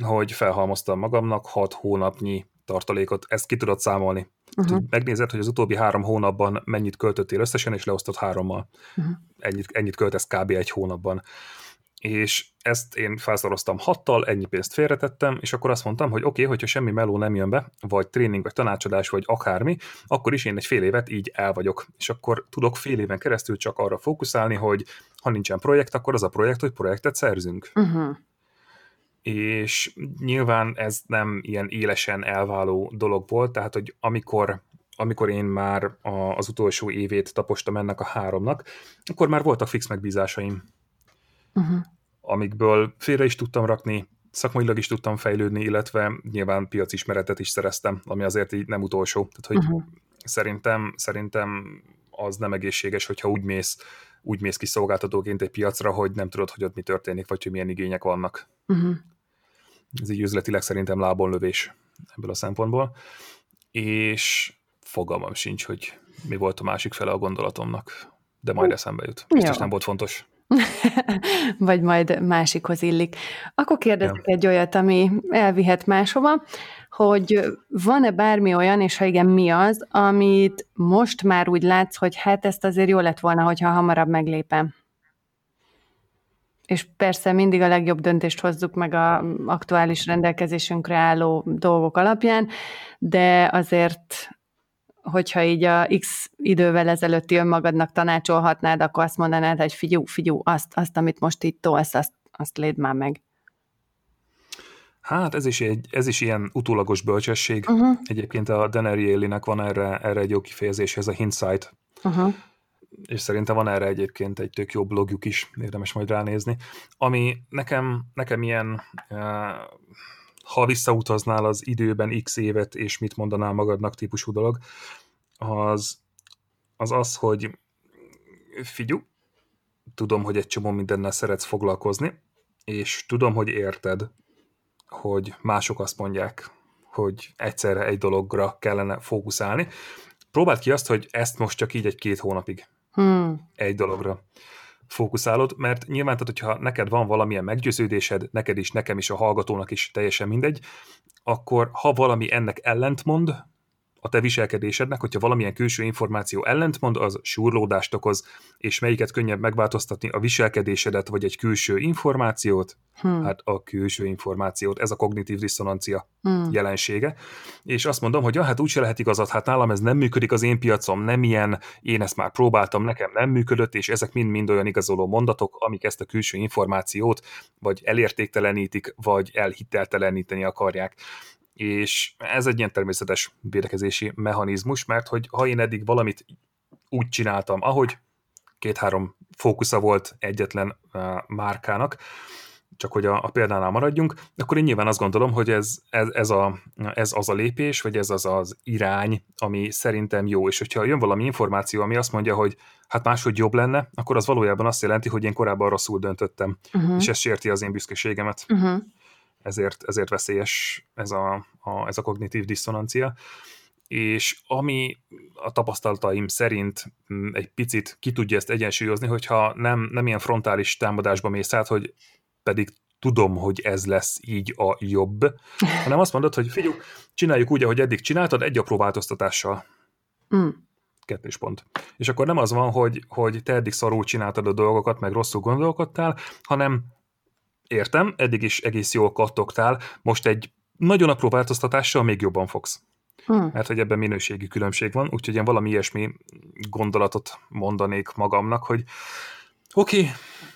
hogy felhalmoztam magamnak 6 hónapnyi tartalékot, ezt ki tudod számolni. Uh-huh. Megnézed, hogy az utóbbi három hónapban mennyit költöttél összesen, és leosztott hárommal. Uh-huh. Ennyit, ennyit költesz kb. egy hónapban és ezt én felszoroztam hattal, ennyi pénzt félretettem, és akkor azt mondtam, hogy oké, okay, hogyha semmi meló nem jön be, vagy tréning, vagy tanácsadás, vagy akármi, akkor is én egy fél évet így el vagyok. És akkor tudok fél éven keresztül csak arra fókuszálni, hogy ha nincsen projekt, akkor az a projekt, hogy projektet szerzünk. Uh-huh. És nyilván ez nem ilyen élesen elváló dolog volt, tehát hogy amikor amikor én már az utolsó évét tapostam ennek a háromnak, akkor már voltak fix megbízásaim uh-huh. amikből félre is tudtam rakni, szakmailag is tudtam fejlődni, illetve nyilván piacismeretet is szereztem, ami azért így nem utolsó. Tehát, hogy uh-huh. szerintem, szerintem az nem egészséges, hogyha úgy mész, úgy mész ki szolgáltatóként egy piacra, hogy nem tudod, hogy ott mi történik, vagy hogy milyen igények vannak. Uh-huh. Ez így üzletileg szerintem lábon lövés ebből a szempontból. És fogalmam sincs, hogy mi volt a másik fele a gondolatomnak, de majd eszembe jut. Biztos nem volt fontos.
Vagy majd másikhoz illik. Akkor kérdezek ja. egy olyat, ami elvihet máshova, hogy van-e bármi olyan, és ha igen, mi az, amit most már úgy látsz, hogy hát ezt azért jó lett volna, hogyha hamarabb meglépem? És persze mindig a legjobb döntést hozzuk meg a aktuális rendelkezésünkre álló dolgok alapján, de azért hogyha így a X idővel ezelőtti önmagadnak tanácsolhatnád, akkor azt mondanád, hogy figyú, figyú, azt, azt amit most itt tolsz, azt, azt léd már meg.
Hát ez is, egy, ez is ilyen utólagos bölcsesség. Uh-huh. Egyébként a Deneri Élinek van erre, erre egy jó kifejezés, ez a hindsight. Uh-huh. És szerintem van erre egyébként egy tök jó blogjuk is, érdemes majd ránézni. Ami nekem, nekem ilyen uh, ha visszautaznál az időben x évet, és mit mondanál magadnak típusú dolog, az az, az hogy figyú, tudom, hogy egy csomó mindennel szeretsz foglalkozni, és tudom, hogy érted, hogy mások azt mondják, hogy egyszerre egy dologra kellene fókuszálni. Próbáld ki azt, hogy ezt most csak így egy-két hónapig. Hmm. Egy dologra fókuszálod, mert nyilván, tehát, hogyha neked van valamilyen meggyőződésed, neked is, nekem is, a hallgatónak is teljesen mindegy, akkor ha valami ennek ellentmond, a te viselkedésednek, hogyha valamilyen külső információ ellentmond, az súrlódást okoz, és melyiket könnyebb megváltoztatni, a viselkedésedet, vagy egy külső információt? Hmm. Hát a külső információt, ez a kognitív diszonancia hmm. jelensége. És azt mondom, hogy ja, hát úgyse lehet igazad, hát nálam ez nem működik, az én piacom nem ilyen, én ezt már próbáltam, nekem nem működött, és ezek mind-mind olyan igazoló mondatok, amik ezt a külső információt vagy elértéktelenítik, vagy elhitelteleníteni akarják és ez egy ilyen természetes védekezési mechanizmus, mert hogy ha én eddig valamit úgy csináltam, ahogy két-három fókusza volt egyetlen uh, márkának, csak hogy a, a példánál maradjunk, akkor én nyilván azt gondolom, hogy ez, ez, ez, a, ez az a lépés, vagy ez az az irány, ami szerintem jó, és hogyha jön valami információ, ami azt mondja, hogy hát máshogy jobb lenne, akkor az valójában azt jelenti, hogy én korábban rosszul döntöttem, uh-huh. és ez sérti az én büszkeségemet. Uh-huh ezért, ezért veszélyes ez a, a, ez a kognitív diszonancia. És ami a tapasztalataim szerint mm, egy picit ki tudja ezt egyensúlyozni, hogyha nem, nem ilyen frontális támadásba mész át, hogy pedig tudom, hogy ez lesz így a jobb, hanem azt mondod, hogy figyelj, csináljuk úgy, ahogy eddig csináltad, egy apró változtatással. Mm kettős pont. És akkor nem az van, hogy, hogy te eddig szarul csináltad a dolgokat, meg rosszul gondolkodtál, hanem értem, eddig is egész jól kattogtál, most egy nagyon apró változtatással még jobban fogsz. Hmm. Mert hogy ebben minőségi különbség van, úgyhogy én valami ilyesmi gondolatot mondanék magamnak, hogy oké, okay,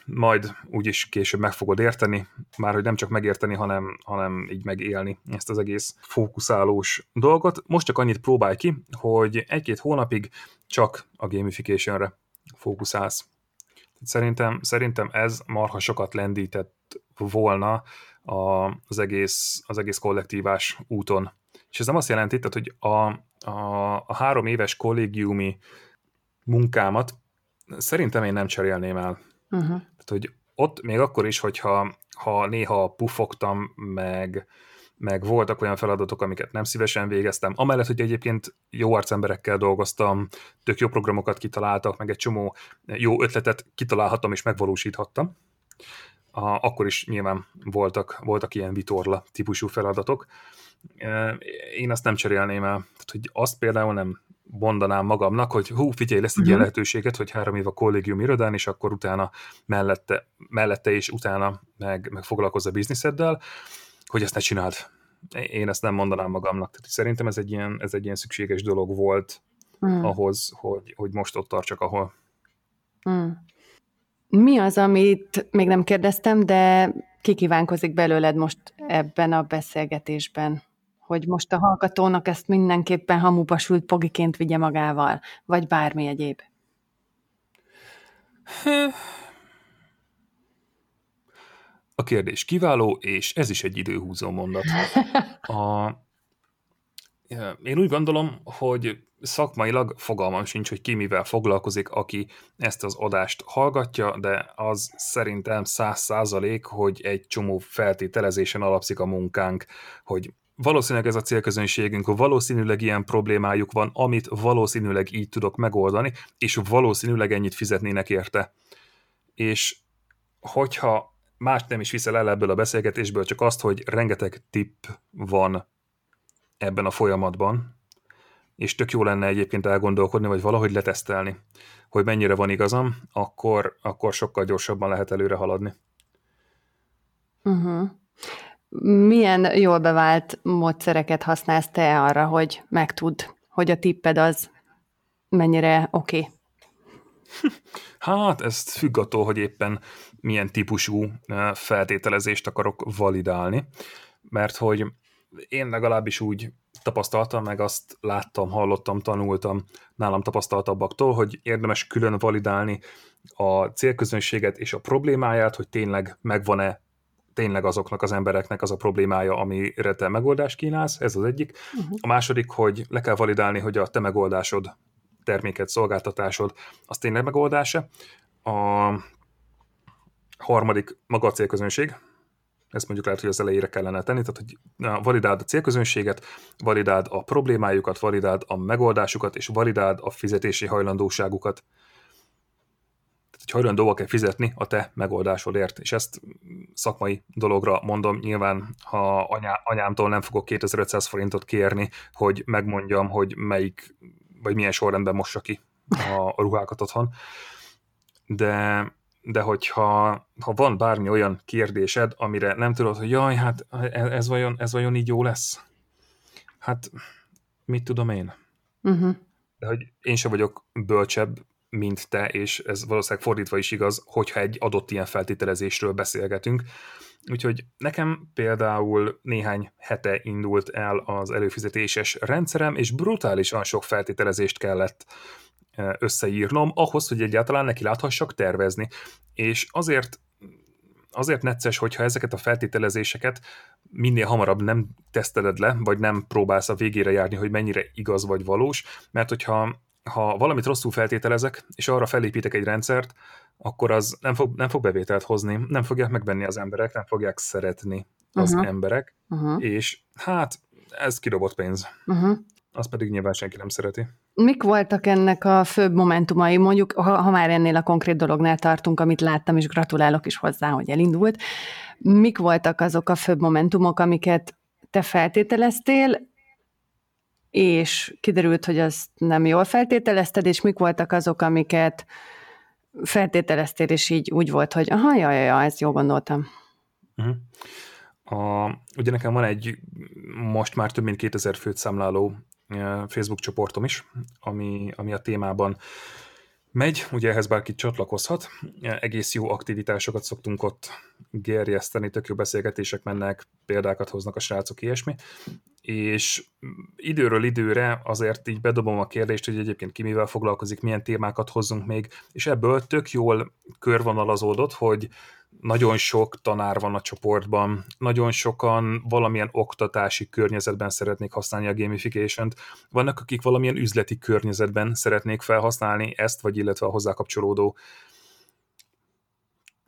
majd úgyis később meg fogod érteni, már hogy nem csak megérteni, hanem, hanem így megélni ezt az egész fókuszálós dolgot. Most csak annyit próbálj ki, hogy egy-két hónapig csak a gamificationre fókuszálsz. Szerintem, szerintem ez marha sokat lendített volna a, az, egész, az egész kollektívás úton. És ez nem azt jelenti, tehát, hogy a, a, a három éves kollégiumi munkámat szerintem én nem cserélném el. Uh-huh. Tehát, hogy ott még akkor is, hogyha ha néha pufogtam, meg, meg voltak olyan feladatok, amiket nem szívesen végeztem, amellett, hogy egyébként jó arcemberekkel dolgoztam, tök jó programokat kitaláltak, meg egy csomó jó ötletet kitalálhattam és megvalósíthattam, a, akkor is nyilván voltak, voltak ilyen vitorla típusú feladatok. Én azt nem cserélném el. Tehát, hogy azt például nem mondanám magamnak, hogy hú, figyelj, lesz egy uh-huh. ilyen lehetőséget, hogy három év a kollégium irodán, és akkor utána mellette, mellette és utána meg, meg foglalkozz a bizniszeddel, hogy ezt ne csináld. Én ezt nem mondanám magamnak. Tehát szerintem ez egy ilyen, ez egy ilyen szükséges dolog volt uh-huh. ahhoz, hogy, hogy most ott tartsak, ahol.
Uh-huh. Mi az, amit még nem kérdeztem, de kikívánkozik belőled most ebben a beszélgetésben? Hogy most a hallgatónak ezt mindenképpen hamuba sült pogiként vigye magával, vagy bármi egyéb?
A kérdés kiváló, és ez is egy időhúzó mondat. A, én úgy gondolom, hogy szakmailag fogalmam sincs, hogy ki mivel foglalkozik, aki ezt az adást hallgatja, de az szerintem száz százalék, hogy egy csomó feltételezésen alapszik a munkánk, hogy valószínűleg ez a célközönségünk, valószínűleg ilyen problémájuk van, amit valószínűleg így tudok megoldani, és valószínűleg ennyit fizetnének érte. És hogyha más nem is viszel el ebből a beszélgetésből, csak azt, hogy rengeteg tipp van ebben a folyamatban, és tök jó lenne egyébként elgondolkodni, vagy valahogy letesztelni, hogy mennyire van igazam, akkor, akkor sokkal gyorsabban lehet előre haladni.
Uh-huh. Milyen jól bevált módszereket használsz te arra, hogy megtudd, hogy a tipped az mennyire oké? Okay?
Hát, ez függ attól, hogy éppen milyen típusú feltételezést akarok validálni, mert hogy én legalábbis úgy tapasztaltam, meg azt láttam, hallottam, tanultam nálam tapasztaltabbaktól, hogy érdemes külön validálni a célközönséget és a problémáját, hogy tényleg megvan-e tényleg azoknak az embereknek az a problémája, amire te megoldást kínálsz, ez az egyik. Uh-huh. A második, hogy le kell validálni, hogy a te megoldásod, terméket, szolgáltatásod, az tényleg megoldása. A harmadik, maga a célközönség, ezt mondjuk lehet, hogy az elejére kellene tenni, tehát hogy validáld a célközönséget, validáld a problémájukat, validáld a megoldásukat, és validáld a fizetési hajlandóságukat. Tehát, hogy hajlandóak-e fizetni a te megoldásodért, és ezt szakmai dologra mondom, nyilván ha anyá, anyámtól nem fogok 2500 forintot kérni, hogy megmondjam, hogy melyik, vagy milyen sorrendben mossa ki a, ruhákat otthon, de de hogyha ha van bármi olyan kérdésed, amire nem tudod, hogy jaj, hát ez vajon, ez vajon így jó lesz? Hát mit tudom én? Uh-huh. De hogy én sem vagyok bölcsebb, mint te, és ez valószínűleg fordítva is igaz, hogyha egy adott ilyen feltételezésről beszélgetünk. Úgyhogy nekem például néhány hete indult el az előfizetéses rendszerem, és brutálisan sok feltételezést kellett összeírnom, ahhoz, hogy egyáltalán neki láthassak tervezni. És azért azért necces, hogyha ezeket a feltételezéseket minél hamarabb nem teszteled le, vagy nem próbálsz a végére járni, hogy mennyire igaz vagy valós, mert hogyha ha valamit rosszul feltételezek, és arra felépítek egy rendszert, akkor az nem fog, nem fog bevételt hozni, nem fogják megvenni az emberek, nem fogják szeretni az uh-huh. emberek, uh-huh. és hát ez kidobott pénz. Uh-huh azt pedig nyilván senki nem szereti.
Mik voltak ennek a főbb momentumai, mondjuk, ha, ha már ennél a konkrét dolognál tartunk, amit láttam, és gratulálok is hozzá, hogy elindult, mik voltak azok a főbb momentumok, amiket te feltételeztél, és kiderült, hogy azt nem jól feltételezted, és mik voltak azok, amiket feltételeztél, és így úgy volt, hogy aha, jaj, jaj, jaj ezt jól gondoltam.
Uh-huh. A, ugye nekem van egy most már több mint 2000 főt számláló Facebook csoportom is, ami, ami a témában megy, ugye ehhez bárki csatlakozhat, egész jó aktivitásokat szoktunk ott gerjeszteni, tök jó beszélgetések mennek, példákat hoznak a srácok, ilyesmi, és időről időre azért így bedobom a kérdést, hogy egyébként ki mivel foglalkozik, milyen témákat hozzunk még, és ebből tök jól körvonalazódott, hogy nagyon sok tanár van a csoportban, nagyon sokan valamilyen oktatási környezetben szeretnék használni a gamification-t, vannak, akik valamilyen üzleti környezetben szeretnék felhasználni ezt, vagy illetve a hozzá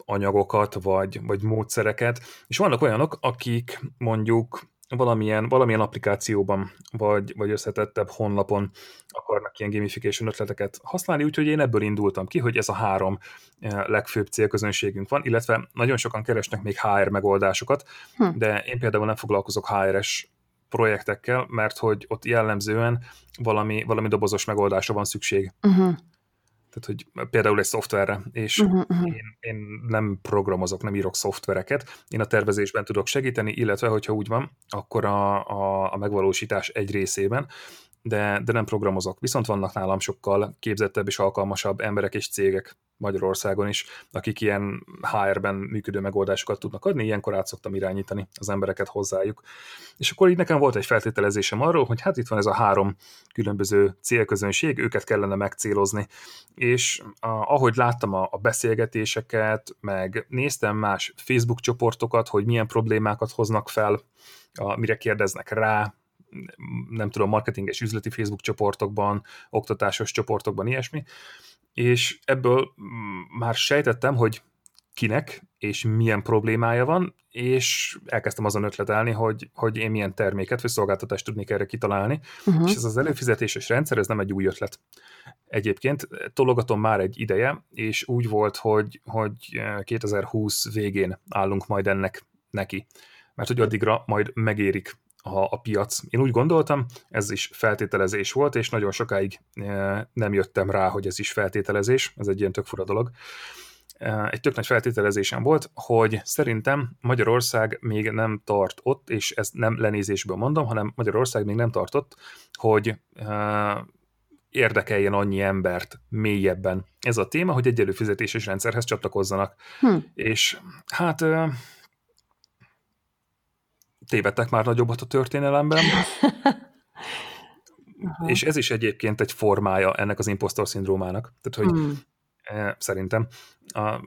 anyagokat, vagy, vagy módszereket, és vannak olyanok, akik mondjuk valamilyen, valamilyen applikációban, vagy, vagy összetettebb honlapon akarnak ilyen gamification ötleteket használni, úgyhogy én ebből indultam ki, hogy ez a három eh, legfőbb célközönségünk van, illetve nagyon sokan keresnek még HR megoldásokat, hm. de én például nem foglalkozok HR-es projektekkel, mert hogy ott jellemzően valami, valami dobozos megoldásra van szükség. Uh-huh. Tehát, hogy például egy szoftverre, és uh-huh, uh-huh. Én, én nem programozok, nem írok szoftvereket, én a tervezésben tudok segíteni, illetve, hogyha úgy van, akkor a, a, a megvalósítás egy részében, de, de nem programozok. Viszont vannak nálam sokkal képzettebb és alkalmasabb emberek és cégek Magyarországon is, akik ilyen HR-ben működő megoldásokat tudnak adni, ilyenkor át szoktam irányítani az embereket hozzájuk. És akkor így nekem volt egy feltételezésem arról, hogy hát itt van ez a három különböző célközönség, őket kellene megcélozni. És a, ahogy láttam a, a beszélgetéseket, meg néztem más Facebook csoportokat, hogy milyen problémákat hoznak fel, a, mire kérdeznek rá, nem tudom, marketing és üzleti Facebook csoportokban, oktatásos csoportokban, ilyesmi, és ebből már sejtettem, hogy kinek és milyen problémája van, és elkezdtem azon ötletelni, hogy, hogy én milyen terméket vagy szolgáltatást tudnék erre kitalálni, uh-huh. és ez az előfizetéses rendszer, ez nem egy új ötlet. Egyébként tologatom már egy ideje, és úgy volt, hogy, hogy 2020 végén állunk majd ennek neki, mert hogy addigra majd megérik a, a piac. Én úgy gondoltam, ez is feltételezés volt, és nagyon sokáig e, nem jöttem rá, hogy ez is feltételezés, ez egy ilyen tök fura dolog. E, egy tök nagy feltételezésem volt, hogy szerintem Magyarország még nem tart ott, és ezt nem lenézésből mondom, hanem Magyarország még nem tartott, hogy e, érdekeljen annyi embert mélyebben ez a téma, hogy egy előfizetéses rendszerhez csatlakozzanak. Hm. És hát tévedtek már nagyobbat a történelemben. és ez is egyébként egy formája ennek az impostor szindrómának. Tehát, hogy hmm. e, szerintem a,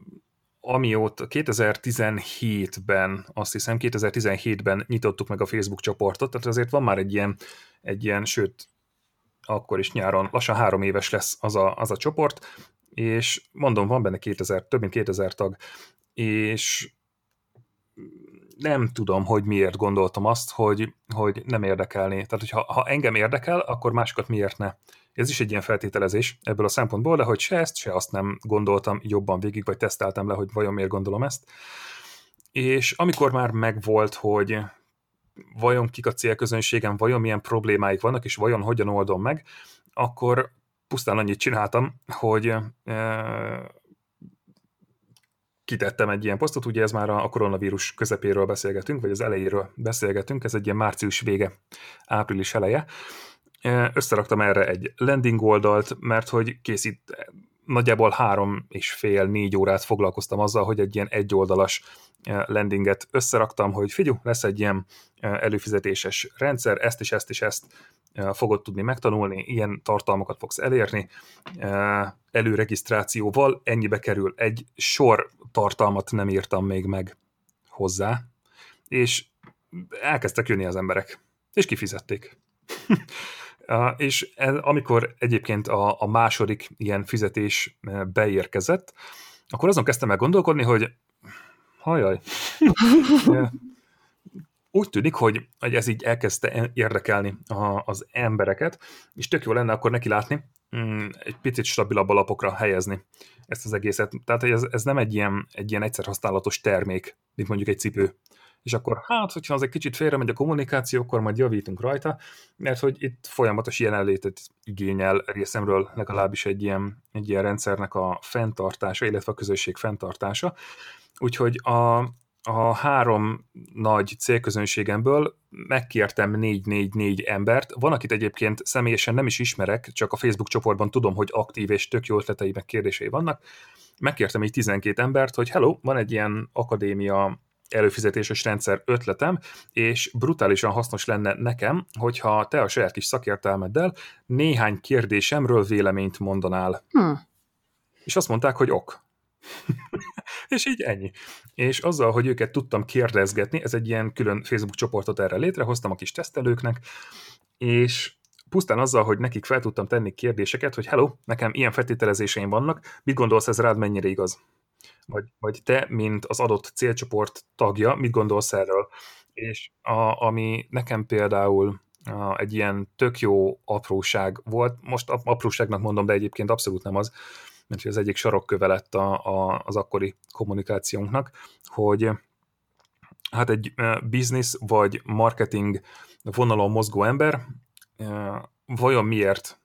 amióta 2017-ben, azt hiszem 2017-ben nyitottuk meg a Facebook csoportot, tehát azért van már egy ilyen, egy ilyen sőt, akkor is nyáron, lassan három éves lesz az a, az a csoport, és mondom, van benne 2000, több mint 2000 tag, és nem tudom, hogy miért gondoltam azt, hogy, hogy nem érdekelné. Tehát, hogyha ha engem érdekel, akkor másokat miért ne? Ez is egy ilyen feltételezés ebből a szempontból, de hogy se ezt, se azt nem gondoltam jobban végig, vagy teszteltem le, hogy vajon miért gondolom ezt. És amikor már megvolt, hogy vajon kik a célközönségem, vajon milyen problémáik vannak, és vajon hogyan oldom meg, akkor pusztán annyit csináltam, hogy kitettem egy ilyen posztot, ugye ez már a koronavírus közepéről beszélgetünk, vagy az elejéről beszélgetünk, ez egy ilyen március vége, április eleje. Összeraktam erre egy landing oldalt, mert hogy készít, nagyjából három és fél, négy órát foglalkoztam azzal, hogy egy ilyen egyoldalas landinget összeraktam, hogy figyú, lesz egy ilyen előfizetéses rendszer, ezt és ezt és ezt fogod tudni megtanulni, ilyen tartalmakat fogsz elérni, előregisztrációval ennyibe kerül. Egy sor tartalmat nem írtam még meg hozzá, és elkezdtek jönni az emberek, és kifizették. és amikor egyébként a, a második ilyen fizetés beérkezett, akkor azon kezdtem el gondolkodni, hogy hajaj, úgy tűnik, hogy, hogy ez így elkezdte érdekelni a, az embereket, és tök jó lenne akkor neki látni, mm, egy picit stabilabb alapokra helyezni ezt az egészet. Tehát ez, ez nem egy ilyen, egy ilyen egyszer használatos termék, mint mondjuk egy cipő, és akkor hát, hogyha az egy kicsit félre megy a kommunikáció, akkor majd javítunk rajta, mert hogy itt folyamatos jelenlétet igényel részemről legalábbis egy ilyen, egy ilyen rendszernek a fenntartása, illetve a közösség fenntartása. Úgyhogy a, a három nagy célközönségemből megkértem négy-négy-négy embert. Van, akit egyébként személyesen nem is ismerek, csak a Facebook csoportban tudom, hogy aktív és tök jó ötletei meg kérdései vannak. Megkértem így 12 embert, hogy hello, van egy ilyen akadémia előfizetéses rendszer ötletem, és brutálisan hasznos lenne nekem, hogyha te a saját kis szakértelmeddel néhány kérdésemről véleményt mondanál. Hmm. És azt mondták, hogy ok. És így ennyi. És azzal, hogy őket tudtam kérdezgetni, ez egy ilyen külön Facebook csoportot erre létrehoztam a kis tesztelőknek, és pusztán azzal, hogy nekik fel tudtam tenni kérdéseket, hogy hello, nekem ilyen feltételezéseim vannak, mit gondolsz ez rád mennyire igaz? vagy, vagy te, mint az adott célcsoport tagja, mit gondolsz erről? És a, ami nekem például a, egy ilyen tök jó apróság volt, most apróságnak mondom, de egyébként abszolút nem az, mert az egyik sarokköve lett a, a, az akkori kommunikációnknak, hogy hát egy business vagy marketing vonalon mozgó ember vajon miért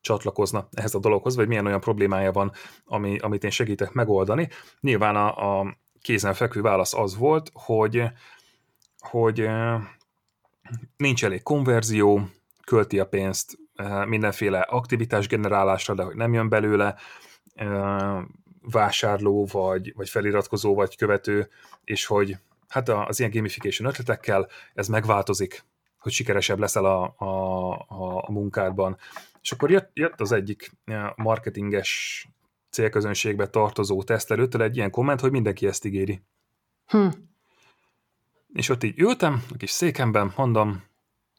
csatlakozna ehhez a dologhoz, vagy milyen olyan problémája van, ami, amit én segítek megoldani. Nyilván a, a kézenfekvő válasz az volt, hogy, hogy nincs elég konverzió, költi a pénzt mindenféle aktivitás generálásra, de hogy nem jön belőle vásárló, vagy, vagy feliratkozó, vagy követő, és hogy hát az ilyen gamification ötletekkel ez megváltozik, hogy sikeresebb leszel a, a, a munkádban. És akkor jött, jött az egyik marketinges célközönségbe tartozó tesztelőtől egy ilyen komment, hogy mindenki ezt ígéri. Hm. És ott így ültem, a kis székemben, mondom,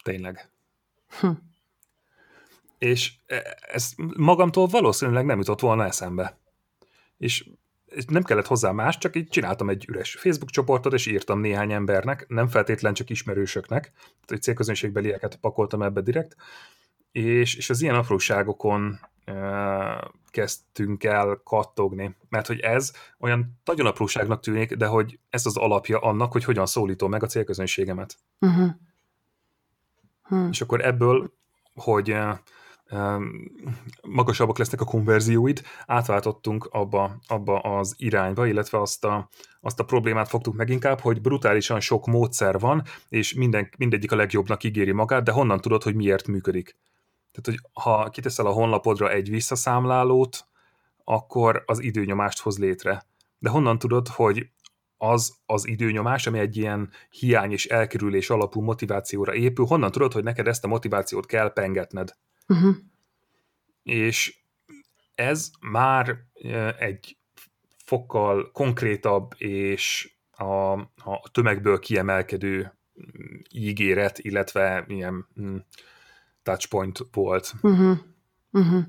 tényleg. Hm. És e, ez magamtól valószínűleg nem jutott volna eszembe. És nem kellett hozzá más, csak így csináltam egy üres Facebook csoportot, és írtam néhány embernek, nem feltétlen csak ismerősöknek, tehát egy célközönségbelieket pakoltam ebbe direkt, és, és az ilyen apróságokon uh, kezdtünk el kattogni, mert hogy ez olyan nagyon apróságnak tűnik, de hogy ez az alapja annak, hogy hogyan szólítom meg a célközönségemet. Uh-huh. Hmm. És akkor ebből, hogy uh, magasabbak lesznek a konverzióid, átváltottunk abba, abba az irányba, illetve azt a, azt a problémát fogtuk meg inkább, hogy brutálisan sok módszer van, és minden, mindegyik a legjobbnak ígéri magát, de honnan tudod, hogy miért működik? Tehát, hogy ha kiteszel a honlapodra egy visszaszámlálót, akkor az időnyomást hoz létre. De honnan tudod, hogy az az időnyomás, ami egy ilyen hiány és elkerülés alapú motivációra épül, honnan tudod, hogy neked ezt a motivációt kell pengetned? Uh-huh. És ez már egy fokkal konkrétabb és a, a tömegből kiemelkedő ígéret, illetve ilyen mm, touchpoint volt. Uh-huh.
Uh-huh.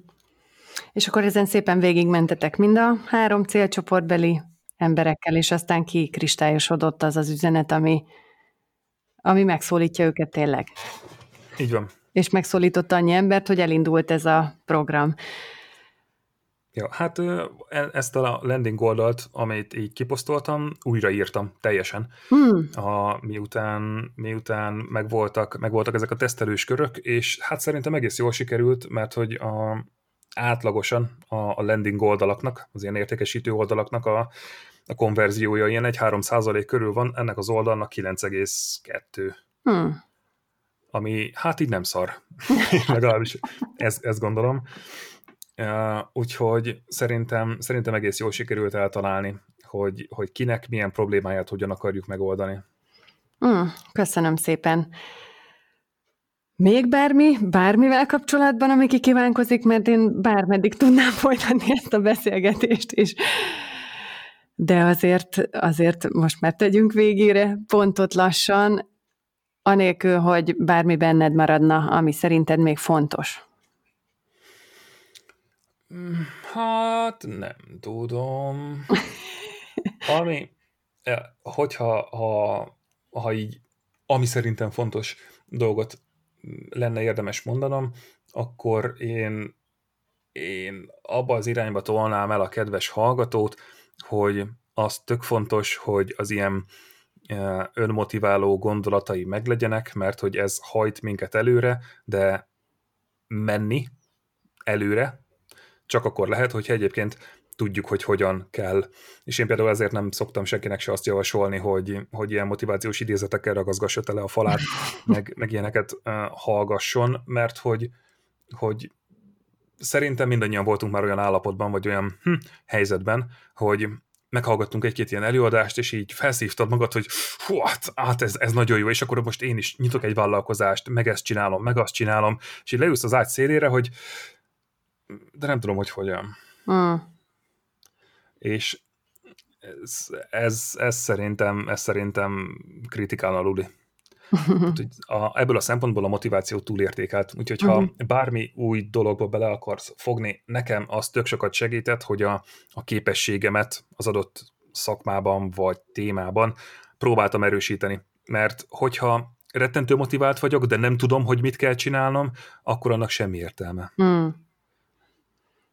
És akkor ezen szépen végigmentetek mind a három célcsoportbeli emberekkel, és aztán kikristályosodott az az üzenet, ami, ami megszólítja őket tényleg.
Így van.
És megszólított annyi embert, hogy elindult ez a program.
Ja, hát e, ezt a landing oldalt, amit így kiposztoltam, újraírtam teljesen. Hmm. A, miután, miután megvoltak, megvoltak ezek a tesztelős körök, és hát szerintem egész jól sikerült, mert hogy a, átlagosan a, a landing oldalaknak, az ilyen értékesítő oldalaknak a, a konverziója ilyen egy 3% körül van, ennek az oldalnak 9,2. Hmm. Ami hát így nem szar. Legalábbis ezt, ezt gondolom. Uh, úgyhogy szerintem, szerintem egész jól sikerült eltalálni, hogy, hogy kinek milyen problémáját hogyan akarjuk megoldani.
Mm, köszönöm szépen. Még bármi, bármivel kapcsolatban, ami kikívánkozik, mert én bármeddig tudnám folytatni ezt a beszélgetést is. De azért, azért most már tegyünk végére pontot lassan, anélkül, hogy bármi benned maradna, ami szerinted még fontos.
Hát nem tudom. Ami, hogyha ha, ha így, ami szerintem fontos dolgot lenne érdemes mondanom, akkor én, én abba az irányba tolnám el a kedves hallgatót, hogy az tök fontos, hogy az ilyen önmotiváló gondolatai meglegyenek, mert hogy ez hajt minket előre, de menni előre csak akkor lehet, hogyha egyébként tudjuk, hogy hogyan kell. És én például ezért nem szoktam senkinek se azt javasolni, hogy, hogy ilyen motivációs idézetekkel ragaszgassa tele a falát, meg, meg ilyeneket uh, hallgasson, mert hogy, hogy szerintem mindannyian voltunk már olyan állapotban, vagy olyan hm, helyzetben, hogy meghallgattunk egy-két ilyen előadást, és így felszívtad magad, hogy hú, hát, hát ez, ez nagyon jó, és akkor most én is nyitok egy vállalkozást, meg ezt csinálom, meg azt csinálom, és így leülsz az ágy szélére, hogy de nem tudom, hogy hogyan. Mm. És ez, ez, ez, szerintem, ez szerintem kritikán aluli. A, ebből a szempontból a motiváció túlértékelt. Úgyhogy ha uh-huh. bármi új dologba bele akarsz fogni, nekem az tök sokat segített, hogy a, a képességemet az adott szakmában vagy témában próbáltam erősíteni. Mert hogyha rettentő motivált vagyok, de nem tudom, hogy mit kell csinálnom, akkor annak semmi értelme. Mm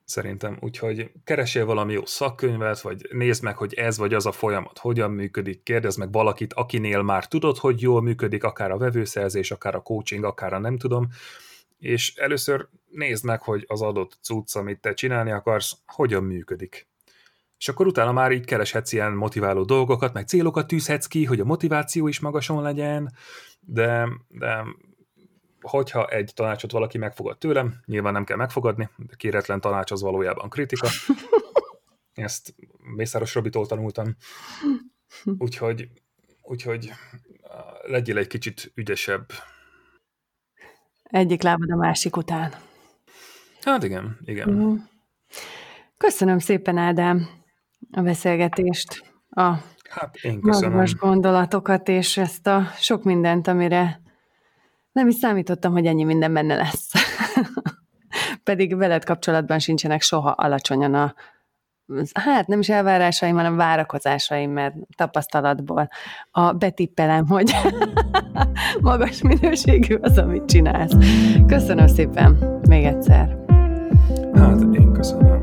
szerintem. Úgyhogy keresél valami jó szakkönyvet, vagy nézd meg, hogy ez vagy az a folyamat hogyan működik, kérdezd meg valakit, akinél már tudod, hogy jól működik, akár a vevőszerzés, akár a coaching, akár a nem tudom, és először nézd meg, hogy az adott cucc, amit te csinálni akarsz, hogyan működik. És akkor utána már így kereshetsz ilyen motiváló dolgokat, meg célokat tűzhetsz ki, hogy a motiváció is magason legyen, de, de hogyha egy tanácsot valaki megfogad tőlem, nyilván nem kell megfogadni, de kéretlen tanács az valójában kritika. Ezt Mészáros Robitól tanultam. Úgyhogy, úgyhogy legyél egy kicsit ügyesebb.
Egyik lábad a másik után.
Hát igen, igen. Uh-huh.
Köszönöm szépen, Ádám, a beszélgetést, a
hát én köszönöm.
gondolatokat, és ezt a sok mindent, amire nem is számítottam, hogy ennyi minden benne lesz. Pedig veled kapcsolatban sincsenek soha alacsonyan a hát nem is elvárásaim, hanem várakozásaim, mert tapasztalatból a betippelem, hogy magas minőségű az, amit csinálsz. Köszönöm szépen még egyszer.
Hát én köszönöm.